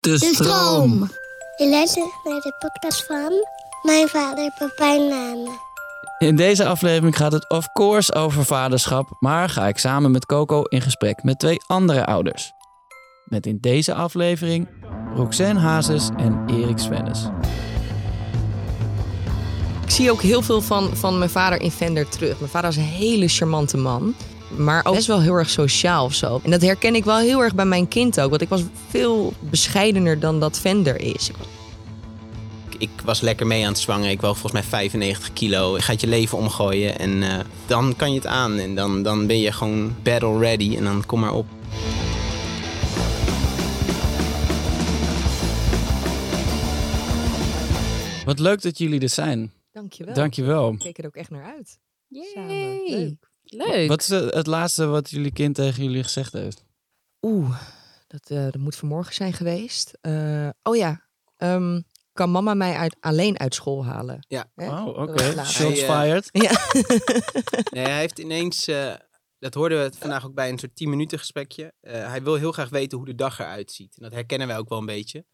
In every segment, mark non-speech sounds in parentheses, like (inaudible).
De stroom. Je luistert naar de podcast van mijn vader, papa en mama. In deze aflevering gaat het of course over vaderschap, maar ga ik samen met Coco in gesprek met twee andere ouders. Met in deze aflevering Roxanne Hazes en Erik Svennis. Ik zie ook heel veel van, van mijn vader in Vender terug. Mijn vader is een hele charmante man. Maar ook best wel heel erg sociaal of zo. En dat herken ik wel heel erg bij mijn kind ook. Want ik was veel bescheidener dan dat Vender is. Ik was lekker mee aan het zwangen. Ik woog volgens mij 95 kilo. Je gaat je leven omgooien en eh, dan kan je het aan. En dan, dan ben je gewoon battle ready en dan kom maar op. Wat leuk dat jullie er zijn. Dankjewel. Dankjewel. Ik keek er ook echt naar uit. Samen. Yay. Leuk. Leuk. Wat is eh, het laatste wat jullie kind tegen jullie gezegd heeft? Oeh, dat, eh, dat moet vanmorgen zijn geweest. Eh, oh ja, Ehm, kan mama mij uit, alleen uit school halen? Ja. Hè? Oh, oké. laat. Shots Hij, fired. Ja. (laughs) (laughs) Nee, hij heeft ineens, eh, dat hoorden we vandaag ook bij een soort 10 minuten gesprekje. Eh, hij wil heel graag weten hoe de dag eruit ziet. En dat herkennen wij ook wel een beetje.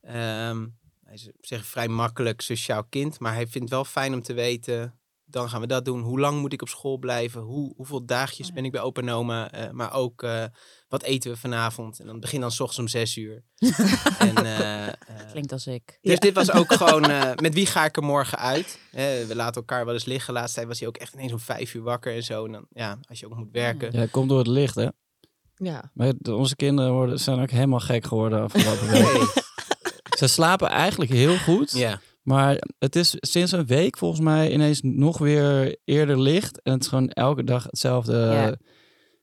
Ehm, hij is op zich een vrij makkelijk sociaal kind, maar hij vindt wel fijn om te weten. Dan gaan we dat doen. Hoe lang moet ik op school blijven? Hoe, hoeveel dagjes ben ik bij opa en oma? Eh, maar ook, eh, wat eten we vanavond? En dan begin dan s ochtends om zes uur. (laughs) en, eh, Klinkt als ik. dus dit was ook (laughs) gewoon, eh, met wie ga ik er morgen uit? Hè, we laten elkaar wel eens liggen. Laatst tijd was hij ook echt ineens om vijf uur wakker en zo. En dan, ja, als je ook moet werken. Ja, komt door het licht, hè? ja. Maar onze kinderen worden, zijn ook helemaal gek geworden afgelopen (laughs) week. Nee. Ze slapen eigenlijk heel goed. Ja. Maar het is sinds een week volgens mij ineens nog weer eerder licht. En het is gewoon elke dag hetzelfde. Ja.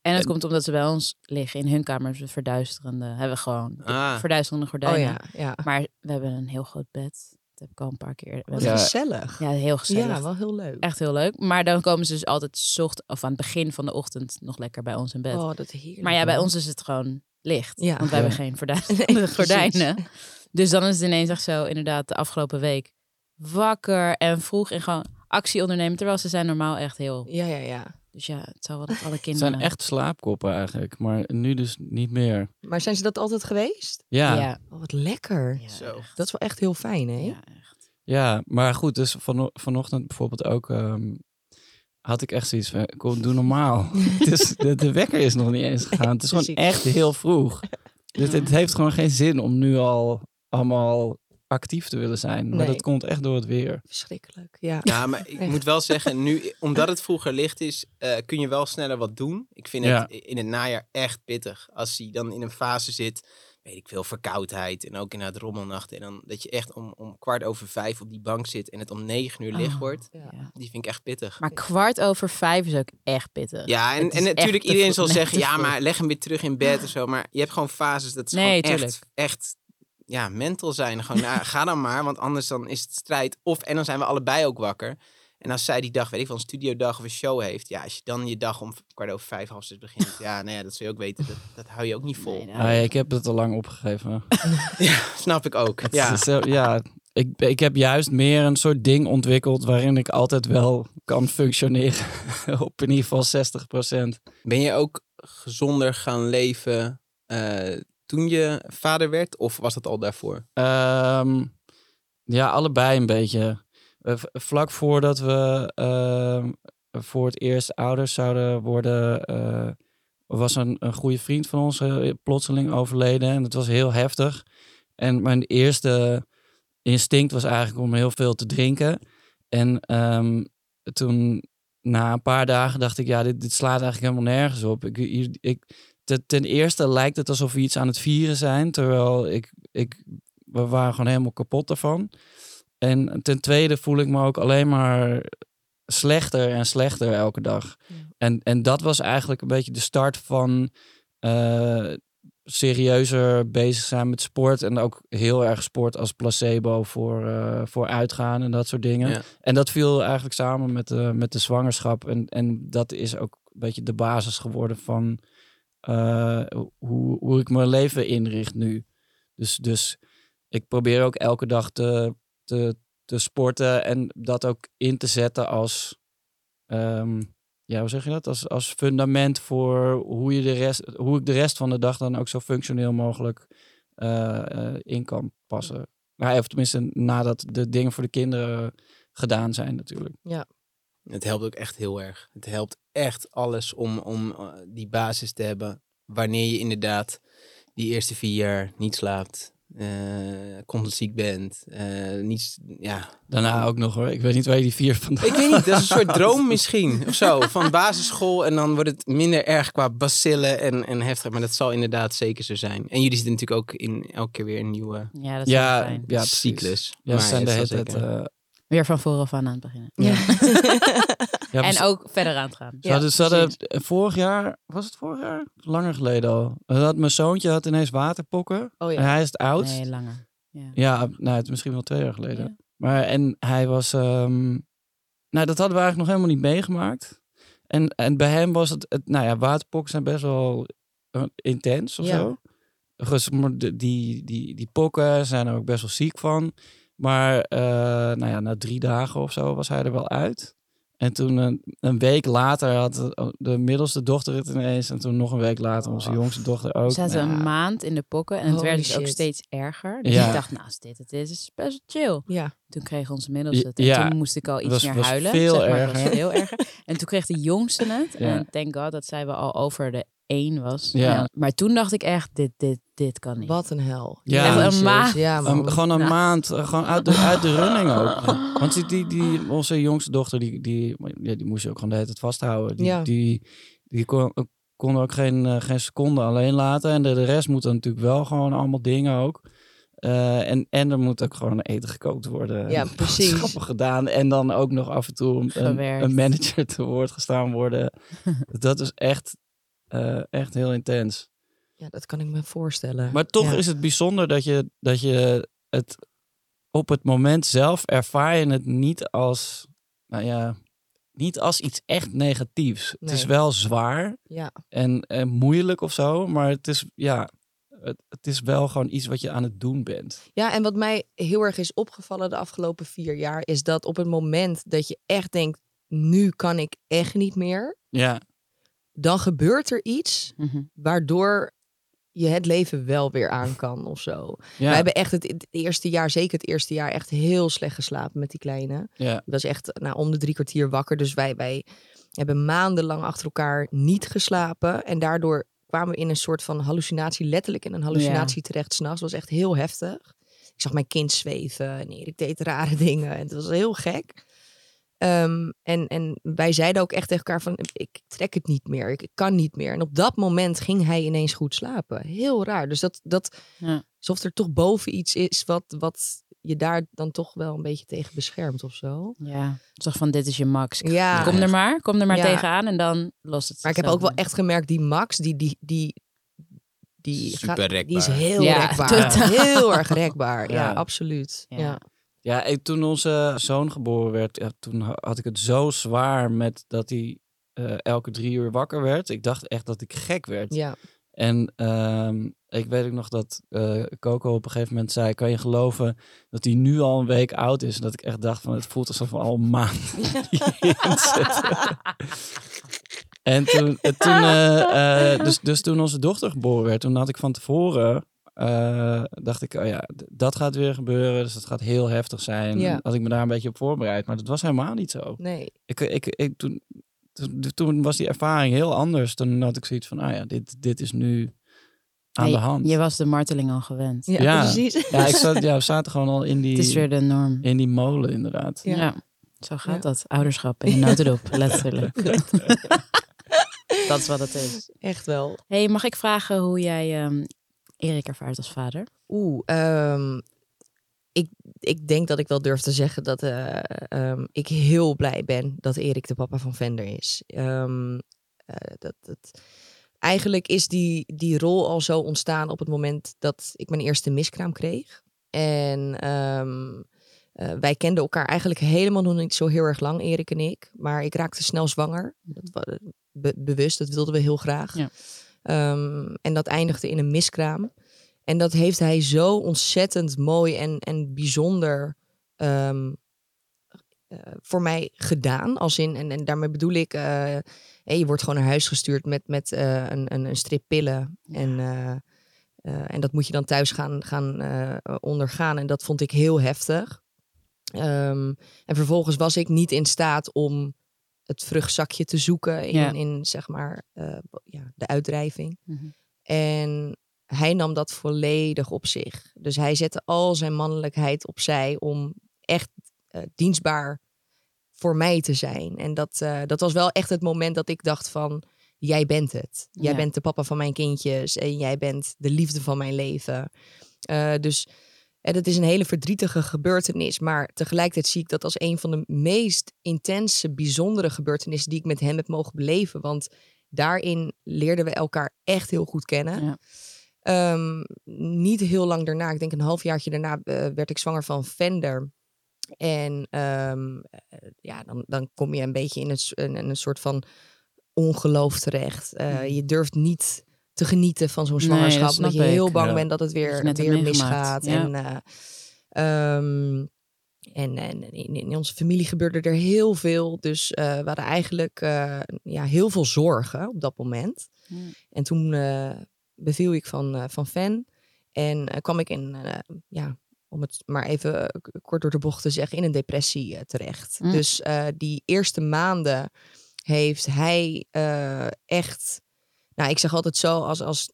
En het En- komt omdat ze bij ons liggen in hun kamers. We verduisterende hebben we gewoon Ah. verduisterende Oh gordijnen. ja, ja. Maar we hebben een heel groot bed. Dat heb ik al een paar keer. Wat Ja. gezellig. ja, heel gezellig. Ja, wel heel leuk. Echt heel leuk. Maar dan komen ze dus altijd zocht of aan het begin van de ochtend nog lekker bij ons in bed. Oh, dat heerlijk. maar ja, bij ons is het gewoon licht. Ja. Want wij Ja. hebben geen (laughs) (laughs) Nee, precies. gordijnen. Dus dan is het ineens echt zo, inderdaad, de afgelopen week wakker en vroeg en gewoon actie ondernemen. Terwijl ze zijn normaal echt heel... Ja, ja, ja. Dus ja, het zal wel dat alle Het kinderen... zijn echt slaapkoppen eigenlijk. Maar nu dus niet meer. Maar zijn ze dat altijd geweest? Ja, ja. Ja, Oh, wat lekker. ja, Zo. Dat is wel echt heel fijn, hè? Ja, echt. maar goed. Dus van, vanochtend bijvoorbeeld ook... ehm, had ik echt zoiets van, kom, doe normaal. (laughs) het is, de, de wekker is nog niet eens gegaan. Het is gewoon echt heel vroeg. Dus het heeft gewoon geen zin om nu al allemaal actief te willen zijn. Maar Nee. dat komt echt door het weer. Verschrikkelijk. Ja. Ja, maar ik moet wel zeggen, nu, omdat het vroeger licht is, eh, kun je wel sneller wat doen. Ik vind Ja. het in het najaar echt pittig. Als hij dan in een fase zit, weet ik veel, verkoudheid en ook inderdaad rommelnachten. En dan dat je echt om, om kwart over vijf op die bank zit en het om negen uur licht Oh. wordt. Ja. Die vind ik echt pittig. Maar kwart over vijf is ook echt pittig. Ja, en, en natuurlijk iedereen zal zeggen, ja, maar leg hem weer terug in bed of zo. Maar je hebt gewoon fases dat is Nee, gewoon tuurlijk. echt, echt ja, mental zijn. Gewoon, nou, ga dan maar, want anders dan is het strijd. Of, en dan zijn we allebei ook wakker. En als zij die dag, weet ik wel, een studiodag of een show heeft. Ja, als je dan je dag om kwart over vijf, half zes begint. Ja, nou ja, dat zul je ook weten. Dat, dat hou je ook niet vol. Nee, nou, Ah, ja, ik heb het al lang opgegeven. (laughs) Ja, snap ik ook. Het Ja. is zo- ja, ik, ik heb juist meer een soort ding ontwikkeld waarin ik altijd wel kan functioneren. (laughs) Op in ieder geval 60% Ben je ook gezonder gaan leven eh, toen je vader werd? Of was dat al daarvoor? Ehm, ja, allebei een beetje. Eh, vlak voordat we ehm, voor het eerst ouders zouden worden, eh, was een, een goede vriend van ons eh, plotseling overleden. En dat was heel heftig. En mijn eerste instinct was eigenlijk om heel veel te drinken. En ehm, toen, na een paar dagen, dacht ik, ja, dit, dit slaat eigenlijk helemaal nergens op. Ik, ik, te- ten eerste lijkt het alsof we iets aan het vieren zijn, terwijl ik, ik, we waren gewoon helemaal kapot daarvan. En ten tweede voel ik me ook alleen maar slechter en slechter elke dag. Ja. En, en dat was eigenlijk een beetje de start van eh, serieuzer bezig zijn met sport. En ook heel erg sport als placebo voor, eh, voor uitgaan en dat soort dingen. Ja. En dat viel eigenlijk samen met de, met de zwangerschap. En, en dat is ook een beetje de basis geworden van eh, hoe, hoe ik mijn leven inricht nu. Dus, dus ik probeer ook elke dag te, te, te sporten en dat ook in te zetten als, ehm, ja, hoe zeg je dat? Als, als fundament voor hoe, je de rest, hoe ik de rest van de dag dan ook zo functioneel mogelijk eh, eh, in kan passen. Maar, of tenminste, nadat de dingen voor de kinderen gedaan zijn natuurlijk. Het helpt ook echt heel erg. Het helpt echt alles om, om eh, die basis te hebben. Wanneer je inderdaad die eerste vier jaar niet slaapt, constant ziek bent, eh, niet, ja. Daarna ook nog hoor. Ik weet niet waar je die vier vandaan... Ik weet niet, dat is een soort droom misschien, of zo. Van basisschool en dan wordt het minder erg qua bacillen en, en heftig. Maar dat zal inderdaad zeker zo zijn. En jullie zitten natuurlijk ook in elke keer weer een nieuwe Ja, dat is Ja, ja, cyclus. Ja, Maar zijn de het hele tijd... Weer van vooraf aan aan het beginnen. Ja. ja, (laughs) En ze- ook verder aan het gaan. Ze hadden, ze hadden vorig jaar, was het vorig jaar? Langer geleden al. Dat mijn zoontje had ineens waterpokken. Oh ja. En hij is het oudst. Nee, langer. Ja. Ja, nou, het is misschien wel twee jaar geleden. Ja. Maar en hij was. ehm, nou, dat hadden we eigenlijk nog helemaal niet meegemaakt. En, en bij hem was het, het. Nou ja, waterpokken zijn best wel eh, intens of Ja. zo. Dus, die, die, die pokken zijn er ook best wel ziek van. Maar eh, nou ja, na drie dagen of zo was hij er wel uit. En toen een, een week later had de, de middelste dochter het ineens. En toen nog een week later onze Oh. jongste dochter We ook. zaten Nou, een maand in de pokken en het Holy werd dus ook steeds erger. Dus Ja. ik dacht, nou, als dit het is, is het best wel chill. Ja. Toen kreeg onze middelste het. En Ja. toen moest ik al iets Was- meer was huilen. veel zeg maar. Het was erger. veel erger. En toen kreeg de jongste het. Ja. En thank god dat zij wel al over de één was. Ja. Maar toen dacht ik echt, dit, dit, dit kan niet. Wat een hel. Ja. Echt een maand. Ja, gewoon een Nou. maand, eh, gewoon uit de, uit de (laughs) running ook. Want die, die, die, onze jongste dochter, die, die, ja, die moest je ook gewoon de hele tijd vasthouden. Die, Ja. die, die kon, kon ook geen, eh, geen seconde alleen laten. En de, de rest moet dan natuurlijk wel gewoon allemaal dingen ook. Eh, en, en er moet ook gewoon eten gekookt worden. Ja, (laughs) precies. gedaan. En dan ook nog af en toe een manager te woord gestaan worden. (laughs) dat is echt, eh, echt heel intens. Ja, dat kan ik me voorstellen. Maar toch Ja. is het bijzonder dat je, dat je het op het moment zelf ervaar je het niet als, nou ja, niet als iets echt negatiefs. Het is wel zwaar Ja, en, en moeilijk of zo, maar het is, ja, het, het is wel gewoon iets wat je aan het doen bent. Ja, en wat mij heel erg is opgevallen de afgelopen vier jaar, is dat op het moment dat je echt denkt, nu kan ik echt niet meer, Ja, dan gebeurt er iets Mhm. waardoor je het leven wel weer aan kan of zo. ja, We hebben echt het, het eerste jaar, zeker het eerste jaar, echt heel slecht geslapen met die kleine. ja, Die was echt nou, om de drie kwartier wakker. Dus wij, wij hebben maandenlang achter elkaar niet geslapen. En daardoor kwamen we in een soort van hallucinatie, letterlijk in een hallucinatie terecht s'nachts. was echt heel heftig. Ik zag mijn kind zweven en Erik deed rare (laughs) dingen. En het was heel gek. Ehm, en, en wij zeiden ook echt tegen elkaar van, ik trek het niet meer, ik, ik kan niet meer. En op dat moment ging hij ineens goed slapen. Heel raar. Dus dat, dat Ja. alsof er toch boven iets is wat, wat je daar dan toch wel een beetje tegen beschermt of zo. Ja, toch van dit is je max. Ja. Kom er maar, kom er maar Ja. tegenaan en dan lost het Maar ik heb ook wel echt gemerkt, die Max, die, die, die, die, Super gaat- die is heel Ja, rekbaar. totaal. Heel erg rekbaar. Ja, Ja. absoluut. Ja. Ja. ja. en toen onze zoon geboren werd, ja, toen ha- had ik het zo zwaar met dat hij eh, elke drie uur wakker werd. Ik dacht echt dat ik gek werd. Ja. En ehm, ik weet ook nog dat eh, Coco op een gegeven moment zei: Kan je geloven dat hij nu al een week oud is? En dat ik echt dacht: van Het voelt alsof we al een maand. (laughs) En toen, eh, toen dus, dus toen onze dochter geboren werd, toen had ik van tevoren. Eh, dacht ik, oh ja, dat gaat weer gebeuren. Dus dat gaat heel heftig zijn. Ja. Had ik me daar een beetje op voorbereid. Maar dat was helemaal niet zo. Nee. Ik, ik, ik, toen, toen, toen was die ervaring heel anders. Toen had ik zoiets van, ah ja, dit, dit is nu aan de hand. Je was de marteling al gewend. Ja, Ja. precies. Ja, ik zat, ja, we zaten gewoon al in Het is die, weer de norm. in die molen inderdaad. Ja. Ja. Zo gaat Ja. dat. Ouderschap in een (laughs) notendop, letterlijk. (laughs) dat is wat het is. Echt wel. hey, mag ik vragen hoe jij ehm, Erik ervaart als vader? Oeh, ehm, ik, ik denk dat ik wel durf te zeggen dat eh, ehm, ik heel blij ben dat Erik de papa van Vender is. Ehm, eh, dat, dat, eigenlijk is die, die rol al zo ontstaan op het moment dat ik mijn eerste miskraam kreeg. En eh, wij kenden elkaar eigenlijk helemaal nog niet zo heel erg lang, Erik en ik. Maar ik raakte snel zwanger. Dat be- bewust, dat wilden we heel graag. Ja. Ehm, en dat eindigde in een miskraam. En dat heeft hij zo ontzettend mooi en, en bijzonder ehm, eh, voor mij gedaan. Als in, en, en daarmee bedoel ik, eh, je wordt gewoon naar huis gestuurd met, met eh, een, een, een strip pillen. En en dat moet je dan thuis gaan, gaan ondergaan. En dat vond ik heel heftig. Ehm, en vervolgens was ik niet in staat om het vruchtzakje te zoeken in, Ja. in zeg maar, eh, ja, de uitdrijving. Mhm. En hij nam dat volledig op zich. Dus hij zette al zijn mannelijkheid opzij om echt eh, dienstbaar voor mij te zijn. En dat, eh, dat was wel echt het moment dat ik dacht van, jij bent het. Jij Ja. bent de papa van mijn kindjes en jij bent de liefde van mijn leven. Dus en het is een hele verdrietige gebeurtenis, maar tegelijkertijd zie ik dat als een van de meest intense, bijzondere gebeurtenissen die ik met hem heb mogen beleven. Want daarin leerden we elkaar echt heel goed kennen. Ja. Ehm, niet heel lang daarna, ik denk een halfjaartje daarna, eh, werd ik zwanger van Vender. En ehm, eh, ja, dan, dan kom je een beetje in een, een, soort van ongeloof terecht. Eh, Mhm. je durft niet te genieten van zo'n Nee, dat zwangerschap. omdat je ik. heel bang Ja. bent dat het weer, misgaat. ja. En, eh, ehm, en, en in, in onze familie gebeurde er heel veel. Dus eh, we hadden eigenlijk eh, ja, heel veel zorgen op dat moment. En toen eh, beviel ik van, eh, van Fan. En eh, kwam ik in, eh, ja, om het maar even kort door de bocht te zeggen, in een depressie terecht. Mm. Dus eh, die eerste maanden heeft hij eh, echt. Nou, ik zeg altijd zo, als, als,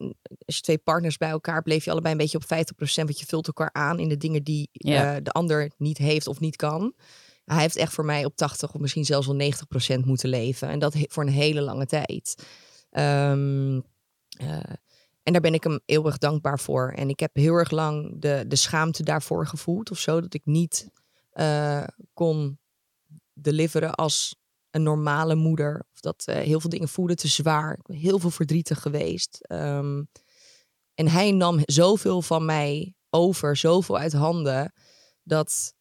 als je twee partners bij elkaar bleef je allebei een beetje op 50%, want je vult elkaar aan in de dingen die eh, de ander niet heeft of niet kan. Hij heeft echt voor mij op 80 of misschien zelfs wel 90% moeten leven. En dat voor een hele lange tijd. Ehm, eh, en daar ben ik hem eeuwig dankbaar voor. En ik heb heel erg lang de, de schaamte daarvoor gevoeld of zo. Dat ik niet eh, kon deliveren als een normale moeder. Of dat eh, heel veel dingen voelden te zwaar. Ik ben heel veel verdrietig geweest. Ehm, en hij nam zoveel van mij over, zoveel uit handen. Dat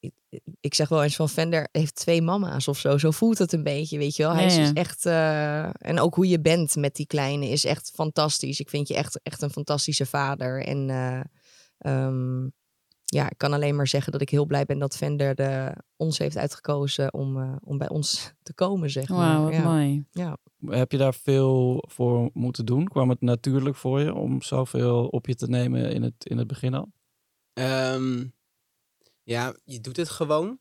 ik, ik zeg wel eens van Vender heeft twee mama's of zo. Zo voelt het een beetje, weet je wel. Hij Ja, is ja. dus echt... eh, en ook hoe je bent met die kleine is echt fantastisch. Ik vind je echt, echt een fantastische vader. En ehm, ja, ik kan alleen maar zeggen dat ik heel blij ben dat Vender de, ons heeft uitgekozen om, eh, om bij ons (laughs) te komen, zeg maar. Wauw, wat ja. mooi. Ja. Heb je daar veel voor moeten doen? Kwam het natuurlijk voor je om zoveel op je te nemen in het, in het begin al? Ehm, ja, je doet het gewoon.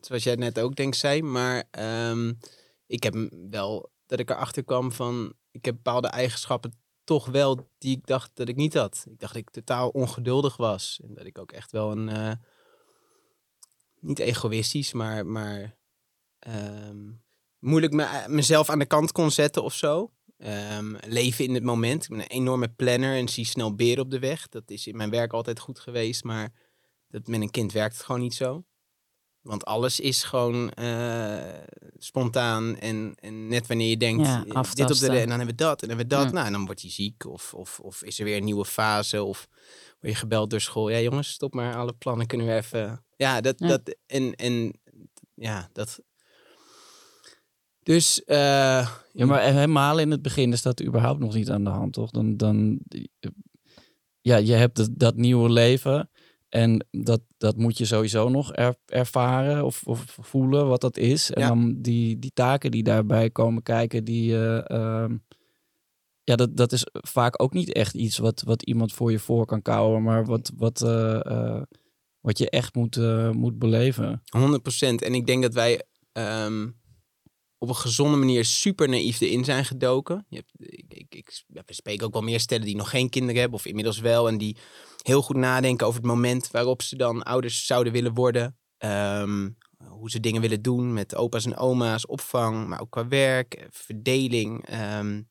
Zoals jij net ook denk zei. Maar ehm, ik heb wel dat ik erachter kwam van... Ik heb bepaalde eigenschappen toch wel die ik dacht dat ik niet had. Ik dacht dat ik totaal ongeduldig was. En dat ik ook echt wel een... eh, niet egoïstisch, maar... maar ehm, moeilijk me, mezelf aan de kant kon zetten of zo. Ehm, leven in het moment. Ik ben een enorme planner en zie snel beren op de weg. Dat is in mijn werk altijd goed geweest, maar dat met een kind werkt het gewoon niet zo. Want alles is gewoon eh, spontaan en, en net wanneer je denkt, Ja, eh, dit op de en dan hebben we dat en dan hebben we dat. Ja. Nou, en dan word je ziek of, of, of is er weer een nieuwe fase of word je gebeld door school. Ja jongens, stop maar, alle plannen kunnen we even... Ja, dat, Ja. dat en, en ja, dat... Dus, eh, Ja, maar helemaal in het begin is dat überhaupt nog niet aan de hand, toch? Dan, dan ja, je hebt dat, dat nieuwe leven en dat, dat moet je sowieso nog er- ervaren of, of voelen wat dat is. En Ja. dan die, die taken die daarbij komen kijken, die, eh, ehm, ja, dat, dat is vaak ook niet echt iets wat, wat iemand voor je voor kan kouwen, maar wat, wat, eh, eh, wat je echt moet, moet beleven. 100%. En ik denk dat wij ehm, op een gezonde manier super naïef erin zijn gedoken. Je hebt, ik, ik, ik, we spreken ook wel meer stellen die nog geen kinderen hebben, of inmiddels wel. En die heel goed nadenken over het moment waarop ze dan ouders zouden willen worden. Ehm, hoe ze dingen willen doen met opa's en oma's, opvang, maar ook qua werk, eh, verdeling. ehm,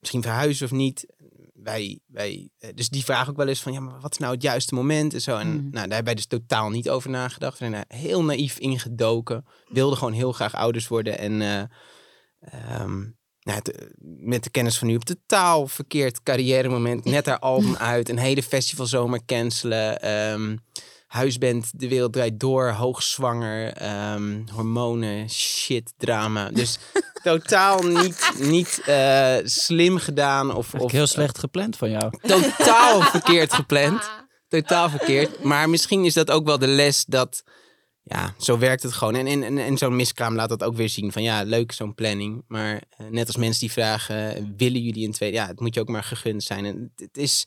misschien verhuizen of niet. Wij, wij, eh, dus die vragen ook wel eens van, ja, maar wat is nou het juiste moment en zo. En Mm. nou, daar hebben wij dus totaal niet over nagedacht. We zijn daar heel naïef ingedoken. Wilden gewoon heel graag ouders worden. En ehm, nou, het, eh, met de kennis van nu op totaal verkeerd carrière moment. (laughs) Net haar album uit, een hele festivalzomer cancelen. ehm, huisband, de wereld draait door, hoogzwanger, ehm, hormonen, shit, drama. Dus (laughs) totaal niet, niet eh, slim gedaan. Of, Of, of heel slecht gepland van jou. totaal (laughs) verkeerd gepland. Totaal verkeerd. Maar misschien is dat ook wel de les dat... Ja, zo werkt het gewoon. En, en, en, en zo'n miskraam laat dat ook weer zien. Van ja, leuk zo'n planning. Maar eh, net als mensen die vragen... willen jullie een tweede? Ja, het moet je ook maar gegund zijn. En het, is...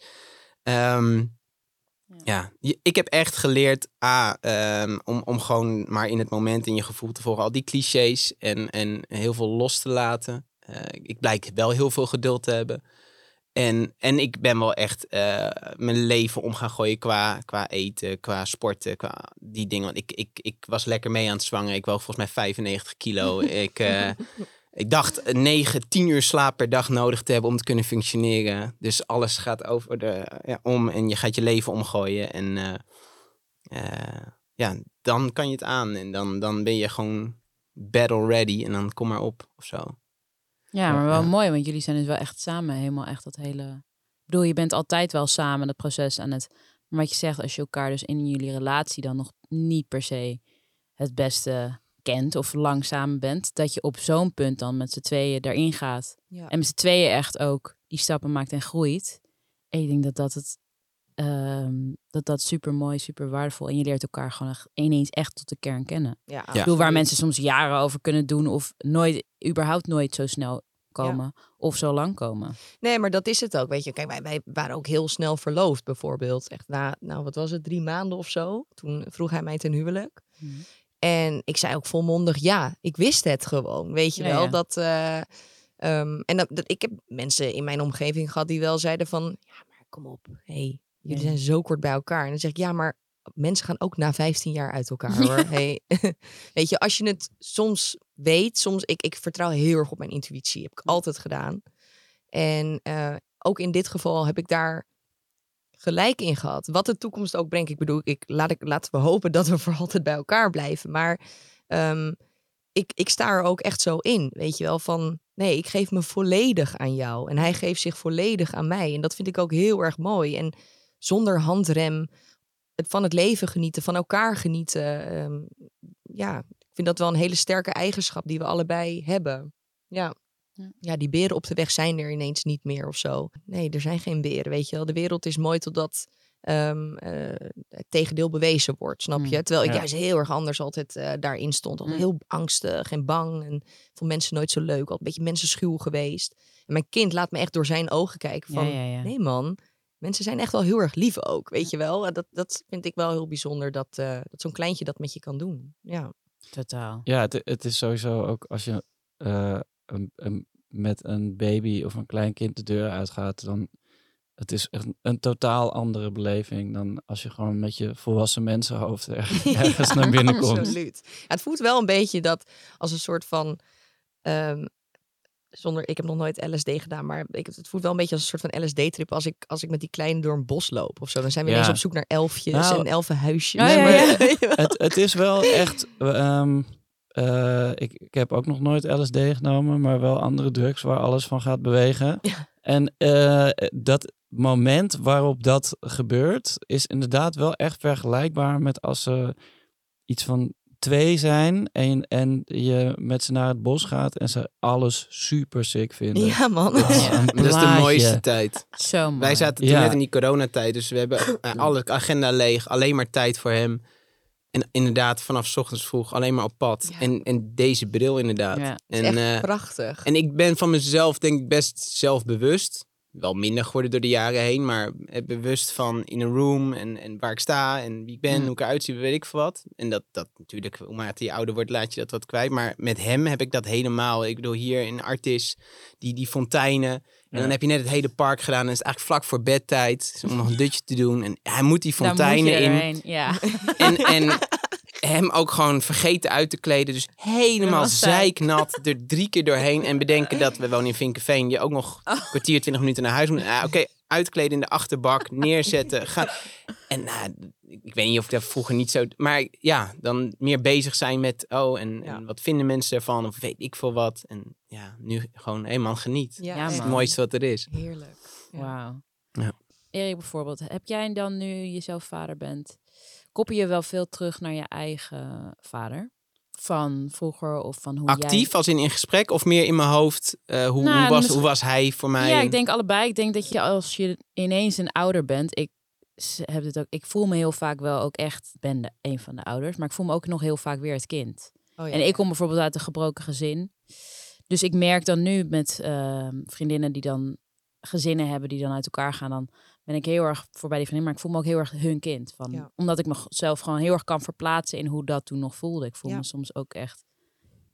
Ehm, Ja. ik heb echt geleerd A, ehm, om, om gewoon maar in het moment in je gevoel te volgen. Al die clichés en, en heel veel los te laten. Eh, ik blijk wel heel veel geduld te hebben. En, en ik ben wel echt eh, mijn leven om gaan gooien qua, qua eten, qua sporten, qua die dingen. Want ik, ik, ik was lekker mee aan het zwangen. Ik woog volgens mij 95 kilo. (laughs) ik, eh, ik dacht 9, 10 uur slaap per dag nodig te hebben om te kunnen functioneren. Dus alles gaat over de, ja, om en je gaat je leven omgooien. En eh, ja, dan kan je het aan. En dan, dan ben je gewoon battle ready. En dan kom maar op of zo. Ja, maar wel mooi, want jullie zijn dus wel echt samen helemaal echt dat hele... Ik bedoel, je bent altijd wel samen dat proces aan het... Maar wat je zegt, als je elkaar dus in jullie relatie dan nog niet per se het beste kent of lang samen bent, dat je op zo'n punt dan met z'n tweeën daarin gaat. Ja. En met z'n tweeën echt ook die stappen maakt en groeit. En ik denk dat dat het... ehm, dat dat super mooi, super waardevol. En je leert elkaar gewoon echt ineens echt tot de kern kennen. Ja, Ik bedoel, waar mensen soms jaren over kunnen doen of nooit, überhaupt nooit zo snel komen of zo lang komen. Nee, maar dat is het ook. Weet je, kijk, wij, wij waren ook heel snel verloofd, bijvoorbeeld. Echt na, nou, wat was het, drie maanden of zo? Toen vroeg hij mij ten huwelijk. Mhm. En ik zei ook volmondig ja. Ik wist het gewoon, weet je Ja, wel. ja. Dat, eh, ehm, en dat, dat, ik heb mensen in mijn omgeving gehad die wel zeiden van... Ja, maar kom op. hey, jullie zijn zo kort bij elkaar. En dan zeg ik, ja, maar mensen gaan ook na 15 jaar uit elkaar, (laughs) hoor. Hey. (laughs) weet je, als je het soms weet... Soms, ik, ik vertrouw heel erg op mijn intuïtie. Heb ik altijd gedaan. En eh, ook in dit geval heb ik daar gelijk in gehad. Wat de toekomst ook brengt. Ik bedoel, ik, laat ik, laten we hopen dat we voor altijd bij elkaar blijven. Maar ehm, ik, ik sta er ook echt zo in. Weet je wel, van nee, ik geef me volledig aan jou. En hij geeft zich volledig aan mij. En dat vind ik ook heel erg mooi. En zonder handrem het van het leven genieten, van elkaar genieten. ehm, ja, ik vind dat wel een hele sterke eigenschap die we allebei hebben. Ja. Ja. Die beren op de weg zijn er ineens niet meer of zo. Nee, er zijn geen beren, weet je wel. De wereld is mooi totdat ehm, eh, het tegendeel bewezen wordt, snap je? Mm, Terwijl ik ja. juist heel erg anders altijd eh, daarin stond. Altijd Mm. heel angstig en bang en vond mensen nooit zo leuk. Altijd een beetje mensenschuw geweest. En mijn kind laat me echt door zijn ogen kijken van... ja, ja, ja. Nee man, mensen zijn echt wel heel erg lief ook, weet je wel. En Dat, dat vind ik wel heel bijzonder dat, eh, dat zo'n kleintje dat met je kan doen. Ja. Totaal. Ja, het, het is sowieso ook als je eh, een, een- met een baby of een klein kind de deur uitgaat, dan het is echt een, een totaal andere beleving dan als je gewoon met je volwassen mensenhoofd er, (laughs) ergens naar binnen (laughs) komt. Absoluut. Ja, het voelt wel een beetje dat als een soort van. ehm, zonder, ik heb nog nooit LSD gedaan, maar ik, het voelt wel een beetje als een soort van LSD-trip als ik, als ik met die kleine door een bos loop of zo. Dan zijn we Ja. ineens op zoek naar elfjes Nou, en elfenhuisjes. (laughs) Maar- ja. Het, het is wel echt. ehm, eh, ik, ik heb ook nog nooit LSD genomen, maar wel andere drugs waar alles van gaat bewegen. En eh, dat moment waarop dat gebeurt, is inderdaad wel echt vergelijkbaar met als ze iets van twee zijn en, en je met ze naar het bos gaat en ze alles super sick vinden. ja, man. Dat is de mooiste tijd. Zo mooi. Wij zaten toen Ja. net in die coronatijd, dus we hebben eh, alle agenda leeg, alleen maar tijd voor hem. En inderdaad, vanaf 's ochtends vroeg alleen maar op pad. Ja. En, en deze bril inderdaad. Ja. Het is en, echt eh, prachtig. en ik ben van mezelf denk ik best zelfbewust. Wel minder geworden door de jaren heen, maar bewust van in een room en, en waar ik sta en wie ik ben, hoe ik eruit zie, weet ik veel wat. En dat, dat natuurlijk, hoe naarmate je ouder wordt, laat je dat wat kwijt. Maar met hem heb ik dat helemaal. Ik bedoel, hier in Artis, die, die fonteinen. En Ja. dan heb je net het hele park gedaan en het is eigenlijk vlak voor bedtijd. Om nog een dutje te doen. En hij moet die moet fonteinen in. Ja. En, en (laughs) hem ook gewoon vergeten uit te kleden. Dus helemaal zeiknat (laughs) er drie keer doorheen. En bedenken dat we wonen in Vinkenveen. Je ook nog een kwartier, twintig minuten naar huis moet. Ah, Oké, uitkleden in de achterbak, (laughs) neerzetten. Gaan. En nou, ik weet niet of ik dat vroeger niet zo... Maar ja, dan meer bezig zijn met... Oh, en, Ja. en wat vinden mensen ervan? Of weet ik veel wat. En ja, nu gewoon helemaal geniet. ja, Het man. mooiste wat er is. Heerlijk. Ja. Wauw. Ja. Erik bijvoorbeeld, heb jij dan nu jezelf vader bent, koppel je wel veel terug naar je eigen vader? Van vroeger of van hoe Actief, als in in gesprek? Of meer in mijn hoofd? eh, hoe, Nou, hoe, was, misschien- hoe was hij voor mij? Ja, ik denk allebei. Ik denk dat je als je ineens een ouder bent, ik heb het ook, ik voel me heel vaak wel ook echt, ik ben de, een van de ouders, maar ik voel me ook nog heel vaak weer het kind. Oh, ja. En ik kom bijvoorbeeld uit een gebroken gezin. Dus ik merk dan nu met ehm, vriendinnen die dan gezinnen hebben die dan uit elkaar gaan, dan ben ik heel erg voorbij die vriendin. Maar ik voel me ook heel erg hun kind. Van, Ja. Omdat ik mezelf gewoon heel erg kan verplaatsen in hoe dat toen nog voelde. Ik voel Ja. me soms ook echt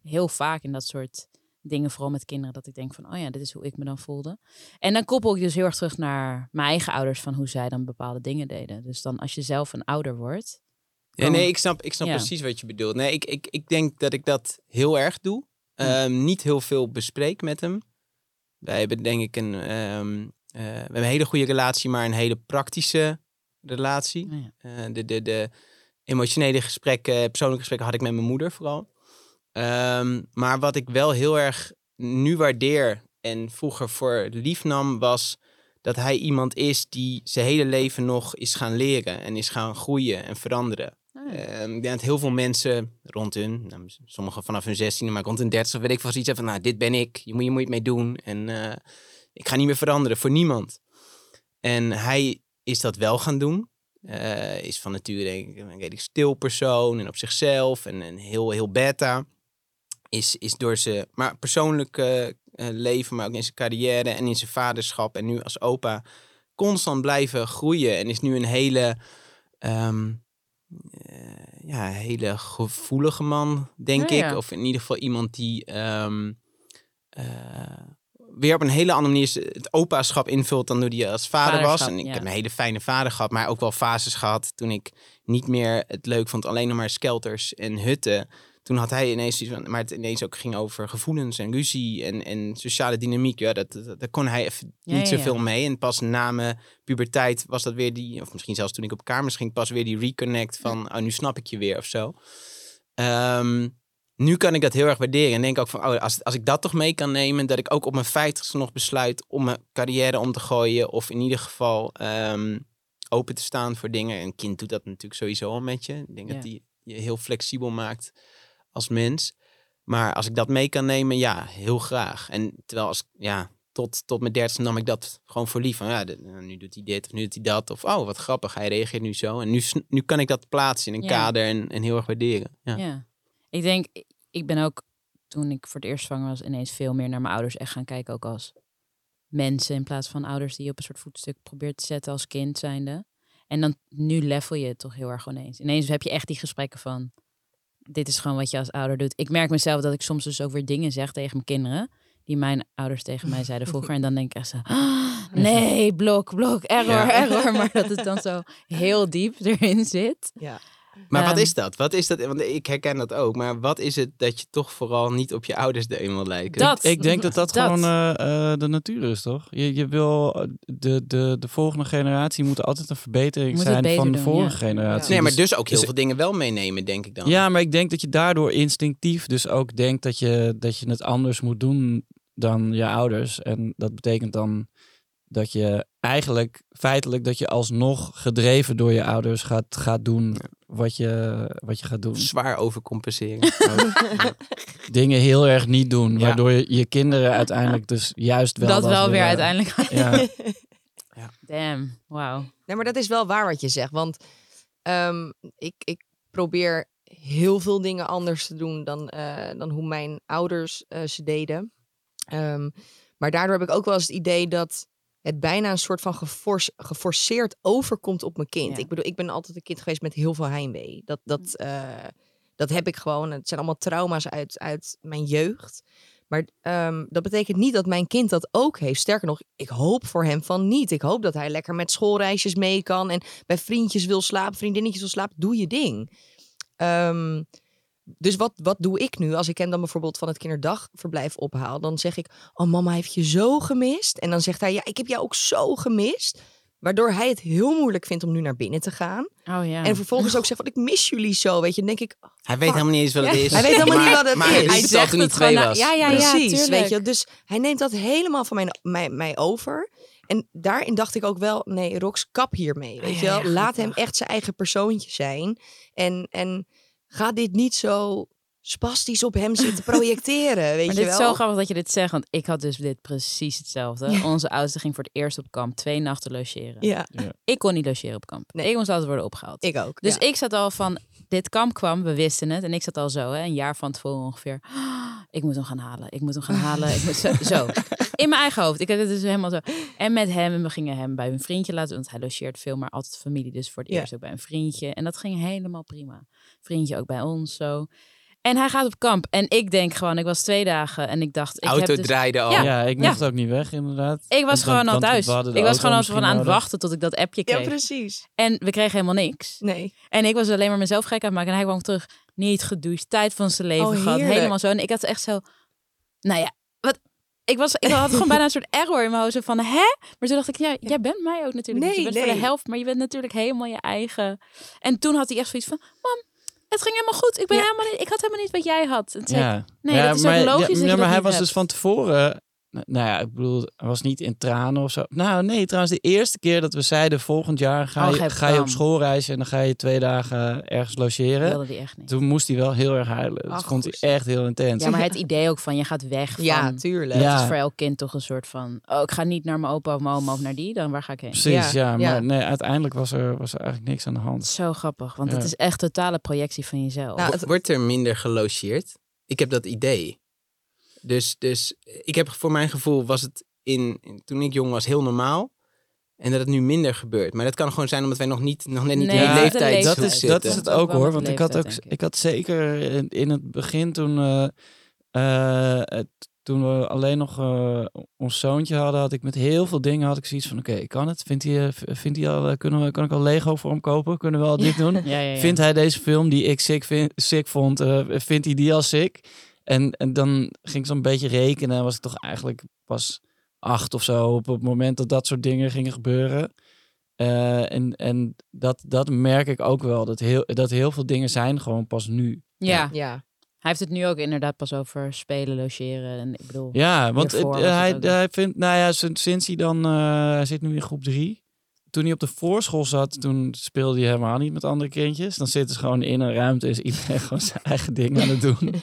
heel vaak in dat soort dingen, vooral met kinderen, dat ik denk van, oh ja, dit is hoe ik me dan voelde. En dan koppel ik dus heel erg terug naar mijn eigen ouders, van hoe zij dan bepaalde dingen deden. Dus dan als je zelf een ouder wordt, Ja, nee, ik snap, ik snap Ja. precies wat je bedoelt. Nee, ik, ik, ik denk dat ik dat heel erg doe. Ehm, niet heel veel bespreek met hem. Wij hebben denk ik een, ehm, eh, we hebben een hele goede relatie, maar een hele praktische relatie. ja. Eh, de, de, de emotionele gesprekken, persoonlijke gesprekken had ik met mijn moeder vooral. Ehm, maar wat ik wel heel erg nu waardeer en vroeger voor lief nam, was dat hij iemand is die zijn hele leven nog is gaan leren en is gaan groeien en veranderen. Oh. Ehm, ik denk dat heel veel mensen rond hun, nou, sommigen vanaf hun 16, maar rond hun 30, weet ik zoiets hebben van, nou, dit ben ik, je moet, je moet het mee doen en eh, ik ga niet meer veranderen voor niemand. En hij is dat wel gaan doen. Eh, is van nature denk ik een redelijk stil persoon en op zichzelf en, en heel, heel beta. Is, is door zijn maar persoonlijk eh, eh, leven, maar ook in zijn carrière en in zijn vaderschap en nu als opa constant blijven groeien. En is nu een hele, ehm, eh, ja, hele gevoelige man, denk Ja, ik. ja. Of in ieder geval iemand die ehm, eh, weer op een hele andere manier het opaschap invult dan toen hij als vader was. En ik ja. heb een hele fijne vader gehad, maar ook wel fases gehad toen ik niet meer het leuk vond, alleen nog maar skelters en hutten. Toen had hij ineens iets van, maar het ineens ook ging over gevoelens en ruzie en, en sociale dynamiek. Ja, dat, dat, daar kon hij even Ja, niet zoveel ja. mee. En pas na mijn puberteit was dat weer die, of misschien zelfs toen ik op kamers ging, pas weer die reconnect van, oh, nu snap ik je weer of zo. Ehm, nu kan ik dat heel erg waarderen en denk ook van, oh, als, als ik dat toch mee kan nemen, dat ik ook op mijn vijftigste nog besluit om mijn carrière om te gooien of in ieder geval ehm, open te staan voor dingen. Een kind doet dat natuurlijk sowieso al met je. Ik denk Ja. dat die je heel flexibel maakt als mens. Maar als ik dat mee kan nemen, ja, heel graag. En terwijl als, ja, tot, tot mijn dertigste nam ik dat gewoon voor lief. Van, ja, nou, nu doet hij dit of nu doet hij dat. Of, oh, wat grappig, hij reageert nu zo. En nu, nu kan ik dat plaatsen in een Ja. kader en, en heel erg waarderen. Ja. Ja. Ik denk, ik ben ook toen ik voor het eerst zwanger was, ineens veel meer naar mijn ouders echt gaan kijken, ook als mensen in plaats van ouders die je op een soort voetstuk probeert te zetten als kind zijnde. En dan nu level je het toch heel erg ineens. Ineens heb je echt die gesprekken van, dit is gewoon wat je als ouder doet. Ik merk mezelf dat ik soms dus ook weer dingen zeg tegen mijn kinderen, die mijn ouders tegen mij zeiden (laughs) vroeger. En dan denk ik echt zo, (laughs) "Ah, nee, blok, blok, error, Ja. error. (laughs) Maar dat het dan zo heel diep erin zit. Ja. Maar wat is dat? Wat is dat? Want ik herken dat ook. Maar wat is het dat je toch vooral niet op je ouders de eenmaal lijken? Dat. Ik denk dat dat, Dat. gewoon eh, eh, de natuur is, toch? Je, je wil, eh, de, de, de volgende generatie moet altijd een verbetering Moet zijn van de doen, vorige ja. generatie. Nee, maar Dus- dus ook heel dus- veel dingen wel meenemen, denk ik dan. Ja, maar ik denk dat je daardoor instinctief dus ook denkt dat je, dat je het anders moet doen dan je ouders. En dat betekent dan dat je eigenlijk feitelijk dat je alsnog gedreven door je ouders gaat, gaat doen wat je, wat je gaat doen. Zwaar overcompenseren. (laughs) Ja. Dingen heel erg niet doen, Ja. waardoor je, je kinderen uiteindelijk dus juist wel dat dat wel weer uiteindelijk. (laughs) Ja. Damn, wauw. Nee, maar dat is wel waar wat je zegt. Want ehm, ik, ik probeer heel veel dingen anders te doen dan, eh, dan hoe mijn ouders eh, ze deden. Ehm, maar daardoor heb ik ook wel eens het idee dat het bijna een soort van geforce- geforceerd overkomt op mijn kind. Ja. Ik bedoel, ik ben altijd een kind geweest met heel veel heimwee. Dat, dat, eh, dat heb ik gewoon. Het zijn allemaal trauma's uit, uit mijn jeugd. Maar ehm, dat betekent niet dat mijn kind dat ook heeft. Sterker nog, ik hoop voor hem van niet. Ik hoop dat hij lekker met schoolreisjes mee kan en bij vriendjes wil slapen, vriendinnetjes wil slapen. Doe je ding. Ehm, dus wat, wat doe ik nu als ik hem dan bijvoorbeeld van het kinderdagverblijf ophaal? Dan zeg ik, oh mama heeft je zo gemist. En dan zegt hij, ja, ik heb jou ook zo gemist. Waardoor hij het heel moeilijk vindt om nu naar binnen te gaan. Oh ja. En vervolgens ook zegt van, ik mis jullie zo. Weet je, dan denk ik, Hij weet helemaal niet eens wat het is. Hij weet helemaal Maar- niet wat het maar is. Hij Hij wist het al toen hij twee was. Ja, ja, ja, Precies, weet je. Dus hij neemt dat helemaal van mij, mij, mij over. En daarin dacht ik ook wel, nee, Rox, kap hiermee, weet je Ja, wel. ja, Laat hem echt zijn eigen persoontje zijn. En, en ga dit niet zo spastisch op hem zitten projecteren, (laughs) weet Maar je dit is wel. zo grappig dat je dit zegt, want ik had dus dit precies hetzelfde. Onze oudste ging voor het eerst op kamp twee nachten logeren. Ja, Ik kon niet logeren op kamp. Nee. Ik moest altijd worden opgehaald. ik ook. Dus ja. ik zat al van, dit kamp kwam, we wisten het. En ik zat al zo, hè, een jaar van tevoren ongeveer. "Ah, (gasps) ik moet hem gaan halen. Ik moet hem gaan halen. Ik moet zo, (laughs) zo. In mijn eigen hoofd. Ik had het dus helemaal zo. En met hem. En we gingen hem bij een vriendje laten. Want hij logeert veel, maar altijd familie. Dus voor het eerst ook bij een vriendje. En dat ging helemaal prima. Vriendje ook bij ons zo. En hij gaat op kamp. En ik denk gewoon, ik was twee dagen. En ik dacht, ik Auto heb dus, draaide al. Ja. Ja, ik mocht ook niet weg, inderdaad. ik was Want- gewoon al thuis. Ik was gewoon al van aan het wachten tot ik dat appje Ja, kreeg. precies. en we kregen helemaal niks. Nee. En ik was alleen maar mezelf gek aan het maken. En hij kwam terug, niet gedoucht, tijd van zijn leven Oh, gehad. heerlijk. Helemaal zo. En ik had echt zo, nou ja, wat... Ik, was, ik had gewoon bijna een soort error in mijn hoofd. Van, hè? Maar toen dacht ik, ja, jij bent mij ook natuurlijk. niet. Nee, je bent voor de helft, maar je bent natuurlijk helemaal je eigen. En toen had hij echt zoiets van, mam, het ging helemaal goed. Ik, ben Ja. helemaal niet, ik had helemaal niet wat jij had. En toen zei ik, Ja. Nee, ja, dat is maar, logisch Ja, dat maar hij was hebt. dus van tevoren. Nou ja, ik bedoel, hij was niet in tranen of zo. Nou, nee, trouwens, de eerste keer dat we zeiden: volgend jaar ga Oh, je, ga je op schoolreis en dan ga je twee dagen ergens logeren. wilde die echt niet. Toen moest hij wel heel erg huilen. Dat Ach, vond goed. hij echt heel intens. Ja, maar het idee ook van, je gaat weg van... Ja, tuurlijk. Ja. Het is voor elk kind toch een soort van... Oh, ik ga niet naar mijn opa of mijn oma of naar die. Dan waar ga ik heen? Precies, ja. Ja, maar ja. nee, uiteindelijk was er, was er eigenlijk niks aan de hand. Zo grappig, want Ja. het is echt totale projectie van jezelf. Nou, Wo- Wordt er minder gelogeerd? Ik heb dat idee. Dus, dus ik heb voor mijn gevoel was het in, in- toen ik jong was heel normaal. En dat het nu minder gebeurt. Maar dat kan gewoon zijn omdat wij nog, niet, nog net niet Nee, in de leeftijd dat leeftijd. is, zitten. dat is het Ook hoor. Want ik had, ook, ik. ik. had zeker in, in het begin toen, eh, eh, toen we alleen nog eh, ons zoontje hadden, had ik met heel veel dingen had ik zoiets van: oké, kan het? Vindt hij, eh, vindt hij al, kunnen we, kan ik al Lego voor hem kopen? Kunnen we al dit doen? ja, ja, ja. Vindt hij deze film die ik sick, vind, sick vond, eh, vindt hij die al sick? En, en dan ging ik zo'n beetje rekenen en was ik toch eigenlijk pas acht of zo op het moment dat dat soort dingen gingen gebeuren. Eh, en en dat, dat merk ik ook wel, dat heel, dat heel veel dingen zijn gewoon pas nu. ja, Ja. hij heeft het nu ook inderdaad pas over spelen, logeren. En ik bedoel, Ja, want Hiervoor het- was het hij, ook- hij vindt, nou ja, sinds, sinds hij dan, eh, hij zit nu in groep drie. Toen hij op de voorschool zat, toen speelde hij helemaal niet met andere kindjes. Dan zitten ze gewoon in een ruimte en is iedereen (laughs) gewoon zijn eigen ding aan het doen. (laughs)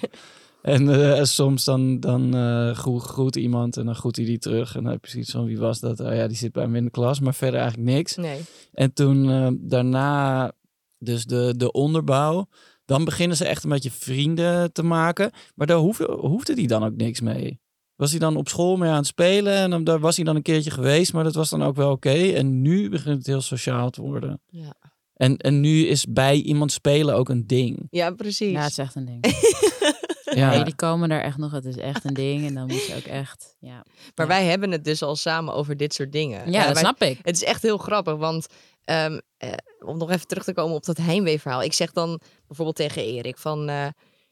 En eh, soms dan, dan eh, groet, groet iemand en dan groet hij die terug. En dan heb je zoiets van, wie was dat? Oh ja, die zit bij hem in de klas, maar verder eigenlijk niks. Nee. En toen eh, daarna, dus de, de onderbouw, dan beginnen ze echt een beetje vrienden te maken. Maar daar hoefde, hoefde hij dan ook niks mee. Was hij dan op school mee aan het spelen en dan, daar was hij dan een keertje geweest, maar dat was dan ook wel oké. En nu begint het heel sociaal te worden. Ja. En, en nu is bij iemand spelen ook een ding. ja, precies. ja, het is echt een ding. (laughs) Ja, Nee, die komen daar echt nog. Het is echt een ding. En dan moet je ook echt, ja. maar Ja. wij hebben het dus al samen over dit soort dingen. Ja, Eh, dat wij- snap ik. Het is echt heel grappig, want ehm, eh, om nog even terug te komen op dat heimweeverhaal. Ik zeg dan bijvoorbeeld tegen Erik van, eh,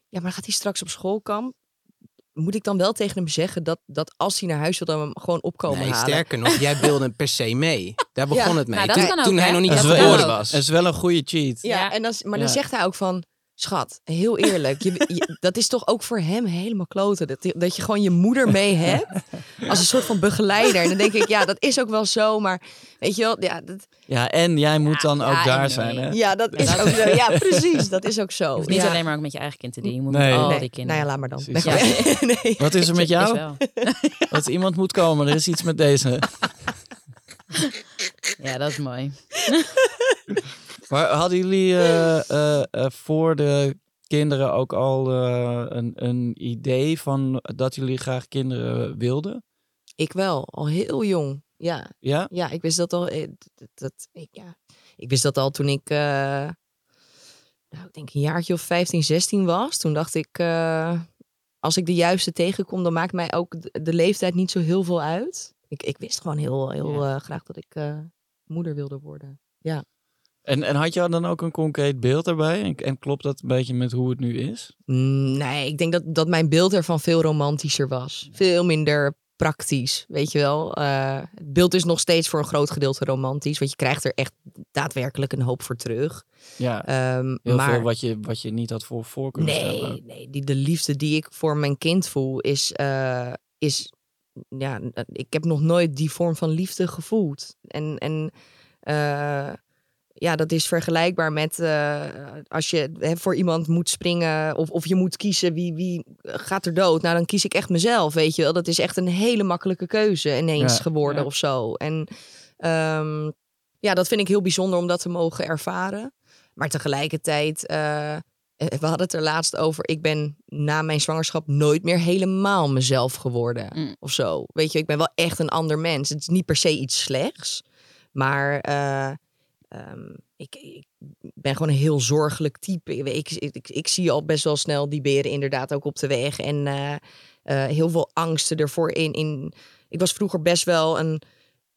ja, maar gaat hij straks op schoolkamp? Moet ik dan wel tegen hem zeggen dat, dat als hij naar huis wil, dan hem gewoon opkomen Nee, halen? sterker nog, jij wilde hem per se mee. Daar begon Ja, het mee. nou, toen kan ook, toen hij hè? nog niet geboren was. dat is wel een goede cheat. Ja, Ja. en dan, maar dan zegt hij ook van, schat, heel eerlijk, je, je- dat is toch ook voor hem helemaal kloten. Dat, dat je gewoon je moeder mee hebt als een soort van begeleider. En dan denk ik, ja, dat is ook wel zo, maar weet je wel, ja, dat, Ja, en jij moet dan ook daar nee. zijn. Hè? ja, dat is ook zo. Ja, (laughs) precies, dat is ook zo. Niet ja. alleen maar ook met je eigen kind te doen. Je moet Nee. met al Nee, die kinderen. nou ja, laat maar dan. Nee. (laughs) (laughs) Wat is er met jou? Dat iemand moet komen. Er is iets met deze. Ja, dat is mooi. Maar hadden jullie eh, eh, eh, voor de kinderen ook al een, een idee van dat jullie graag kinderen wilden? Ik wel, al heel jong. Ja, Ja? ja ik wist dat al. Dat, dat, ik, ja. ik wist dat al toen ik, nou, ik denk een jaartje of 15, 16 was. Toen dacht ik, als ik de juiste tegenkom, dan maakt mij ook de, leeftijd niet zo heel veel uit. Ik, ik wist gewoon heel, heel graag dat ik moeder wilde worden. En, en had je dan ook een concreet beeld daarbij? En, en klopt dat een beetje met hoe het nu is? Mm, Nee, ik denk dat, dat mijn beeld ervan veel romantischer was. Veel minder praktisch, weet je wel. Eh, het beeld is nog steeds voor een groot gedeelte romantisch. Want je krijgt er echt daadwerkelijk een hoop voor terug. Ja, Ehm, heel maar veel wat je, wat je niet had voor, voor kunnen stellen. nee, nee die, de liefde die ik voor mijn kind voel is... eh, is ja, ik heb nog nooit die vorm van liefde gevoeld. En, en eh, ja, dat is vergelijkbaar met eh, als je hè, voor iemand moet springen of, of je moet kiezen wie, wie gaat er dood. Nou, dan kies ik echt mezelf, weet je wel. Dat is echt een hele makkelijke keuze ineens Ja, geworden ja. of zo. En ehm, ja, dat vind ik heel bijzonder om dat te mogen ervaren. Maar tegelijkertijd, eh, we hadden het er laatst over. Ik ben na mijn zwangerschap nooit meer helemaal mezelf geworden. Mm. Of zo. Weet je, ik ben wel echt een ander mens. Het is niet per se iets slechts. Maar eh, ehm, ik, ik ben gewoon een heel zorgelijk type. Ik, ik, ik, ik zie al best wel snel die beren inderdaad ook op de weg. En eh, eh, heel veel angsten ervoor in, in. Ik was vroeger best wel een,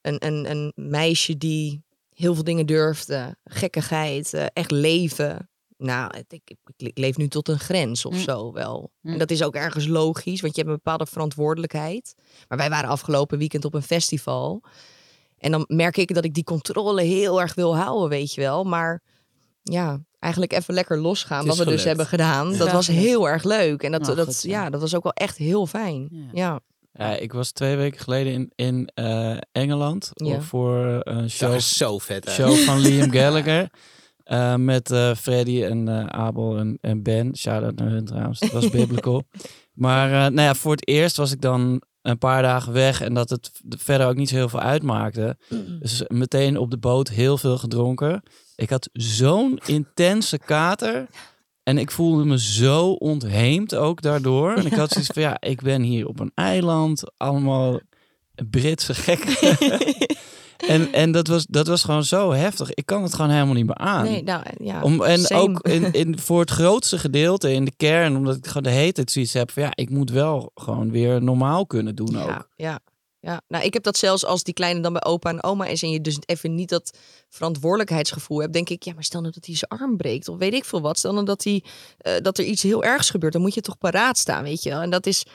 een, een, een meisje die heel veel dingen durfde. Gekkigheid, eh, echt leven. Nou, ik, ik, ik leef nu tot een grens of Mm. zo wel. Mm. En dat is ook ergens logisch, want je hebt een bepaalde verantwoordelijkheid. Maar wij waren afgelopen weekend op een festival. En dan merk ik dat ik die controle heel erg wil houden, weet je wel. Maar ja, eigenlijk even lekker losgaan. Wat we dus hebben gedaan. Ja. Dat was heel erg leuk. En dat, Nou, dat, goed ja, dat was ook wel echt heel fijn. Ja. Ja. Ja, ik was twee weken geleden in, in eh, Engeland Ja. voor een Zag show, zo vet show van Liam (laughs) Gallagher. eh, met eh, Freddy en eh, Abel en, en Ben. Shout-out naar hun trouwens. Dat was biblical. (laughs) maar eh, nou ja, voor het eerst was ik dan een paar dagen weg. En dat het verder ook niet zo heel veel uitmaakte. Dus meteen op de boot heel veel gedronken. Ik had zo'n intense kater. En ik voelde me zo ontheemd ook daardoor. En ik had zoiets van, ja, ik ben hier op een eiland. Allemaal Britse gekken. (laughs) en en dat, was, dat was gewoon zo heftig. Ik kan het gewoon helemaal niet meer aan. Nee, nou ja. Om, en same. ook in, (laughs) in, voor het grootste gedeelte in de kern, omdat ik gewoon de hele tijd zoiets heb van ja, ik moet wel gewoon weer normaal kunnen doen ook. Ja, ja, ja. Nou, ik heb dat zelfs als die kleine dan bij opa en oma is en je dus even niet dat verantwoordelijkheidsgevoel hebt, denk ik, ja, maar stel nou dat hij zijn arm breekt of weet ik veel wat. Stel nou dat, hij, eh, dat er iets heel ergs gebeurt, dan moet je toch paraat staan, weet je wel. En dat is,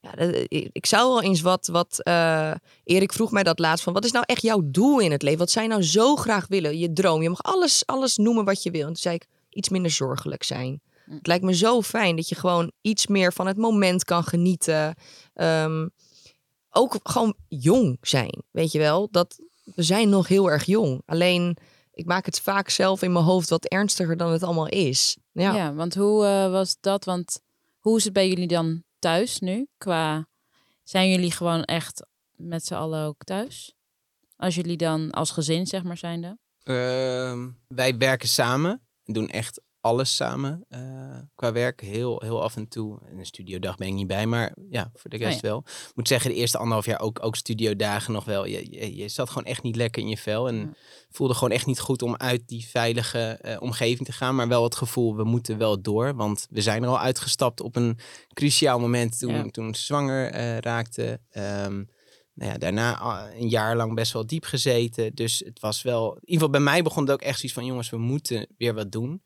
ja, dat- ik zou wel eens wat, wat eh, Erik vroeg mij dat laatst van, wat is nou echt jouw doel in het leven? Wat zou je nou zo graag willen? Je droom, je mag alles, alles noemen wat je wil. En toen zei ik, iets minder zorgelijk zijn. Het lijkt me zo fijn dat je gewoon iets meer van het moment kan genieten. Ehm, ook gewoon jong zijn, weet je wel. Dat, we zijn nog heel erg jong. Alleen, ik maak het vaak zelf in mijn hoofd wat ernstiger dan het allemaal is. Ja, Ja, want hoe eh, was dat? Want hoe is het bij jullie dan thuis nu? Qua zijn jullie gewoon echt met z'n allen ook thuis? Als jullie dan als gezin, zeg maar, zijnde? Ehm, wij werken samen. en doen echt alles samen eh, qua werk. Heel, heel af en toe. In een studiodag ben ik niet bij, maar ja, voor de Oh rest ja. wel. Ik moet zeggen, de eerste anderhalf jaar ook, ook studiodagen nog wel. Je, je, je zat gewoon echt niet lekker in je vel. En Ja. voelde gewoon echt niet goed om uit die veilige eh, omgeving te gaan. Maar wel het gevoel, we moeten wel door. Want we zijn er al uitgestapt op een cruciaal moment toen, Ja. toen zwanger eh, raakte. Ehm, nou ja, daarna een jaar lang best wel diep gezeten. Dus het was wel... In ieder geval bij mij begon het ook echt zoiets van... jongens, we moeten weer wat doen.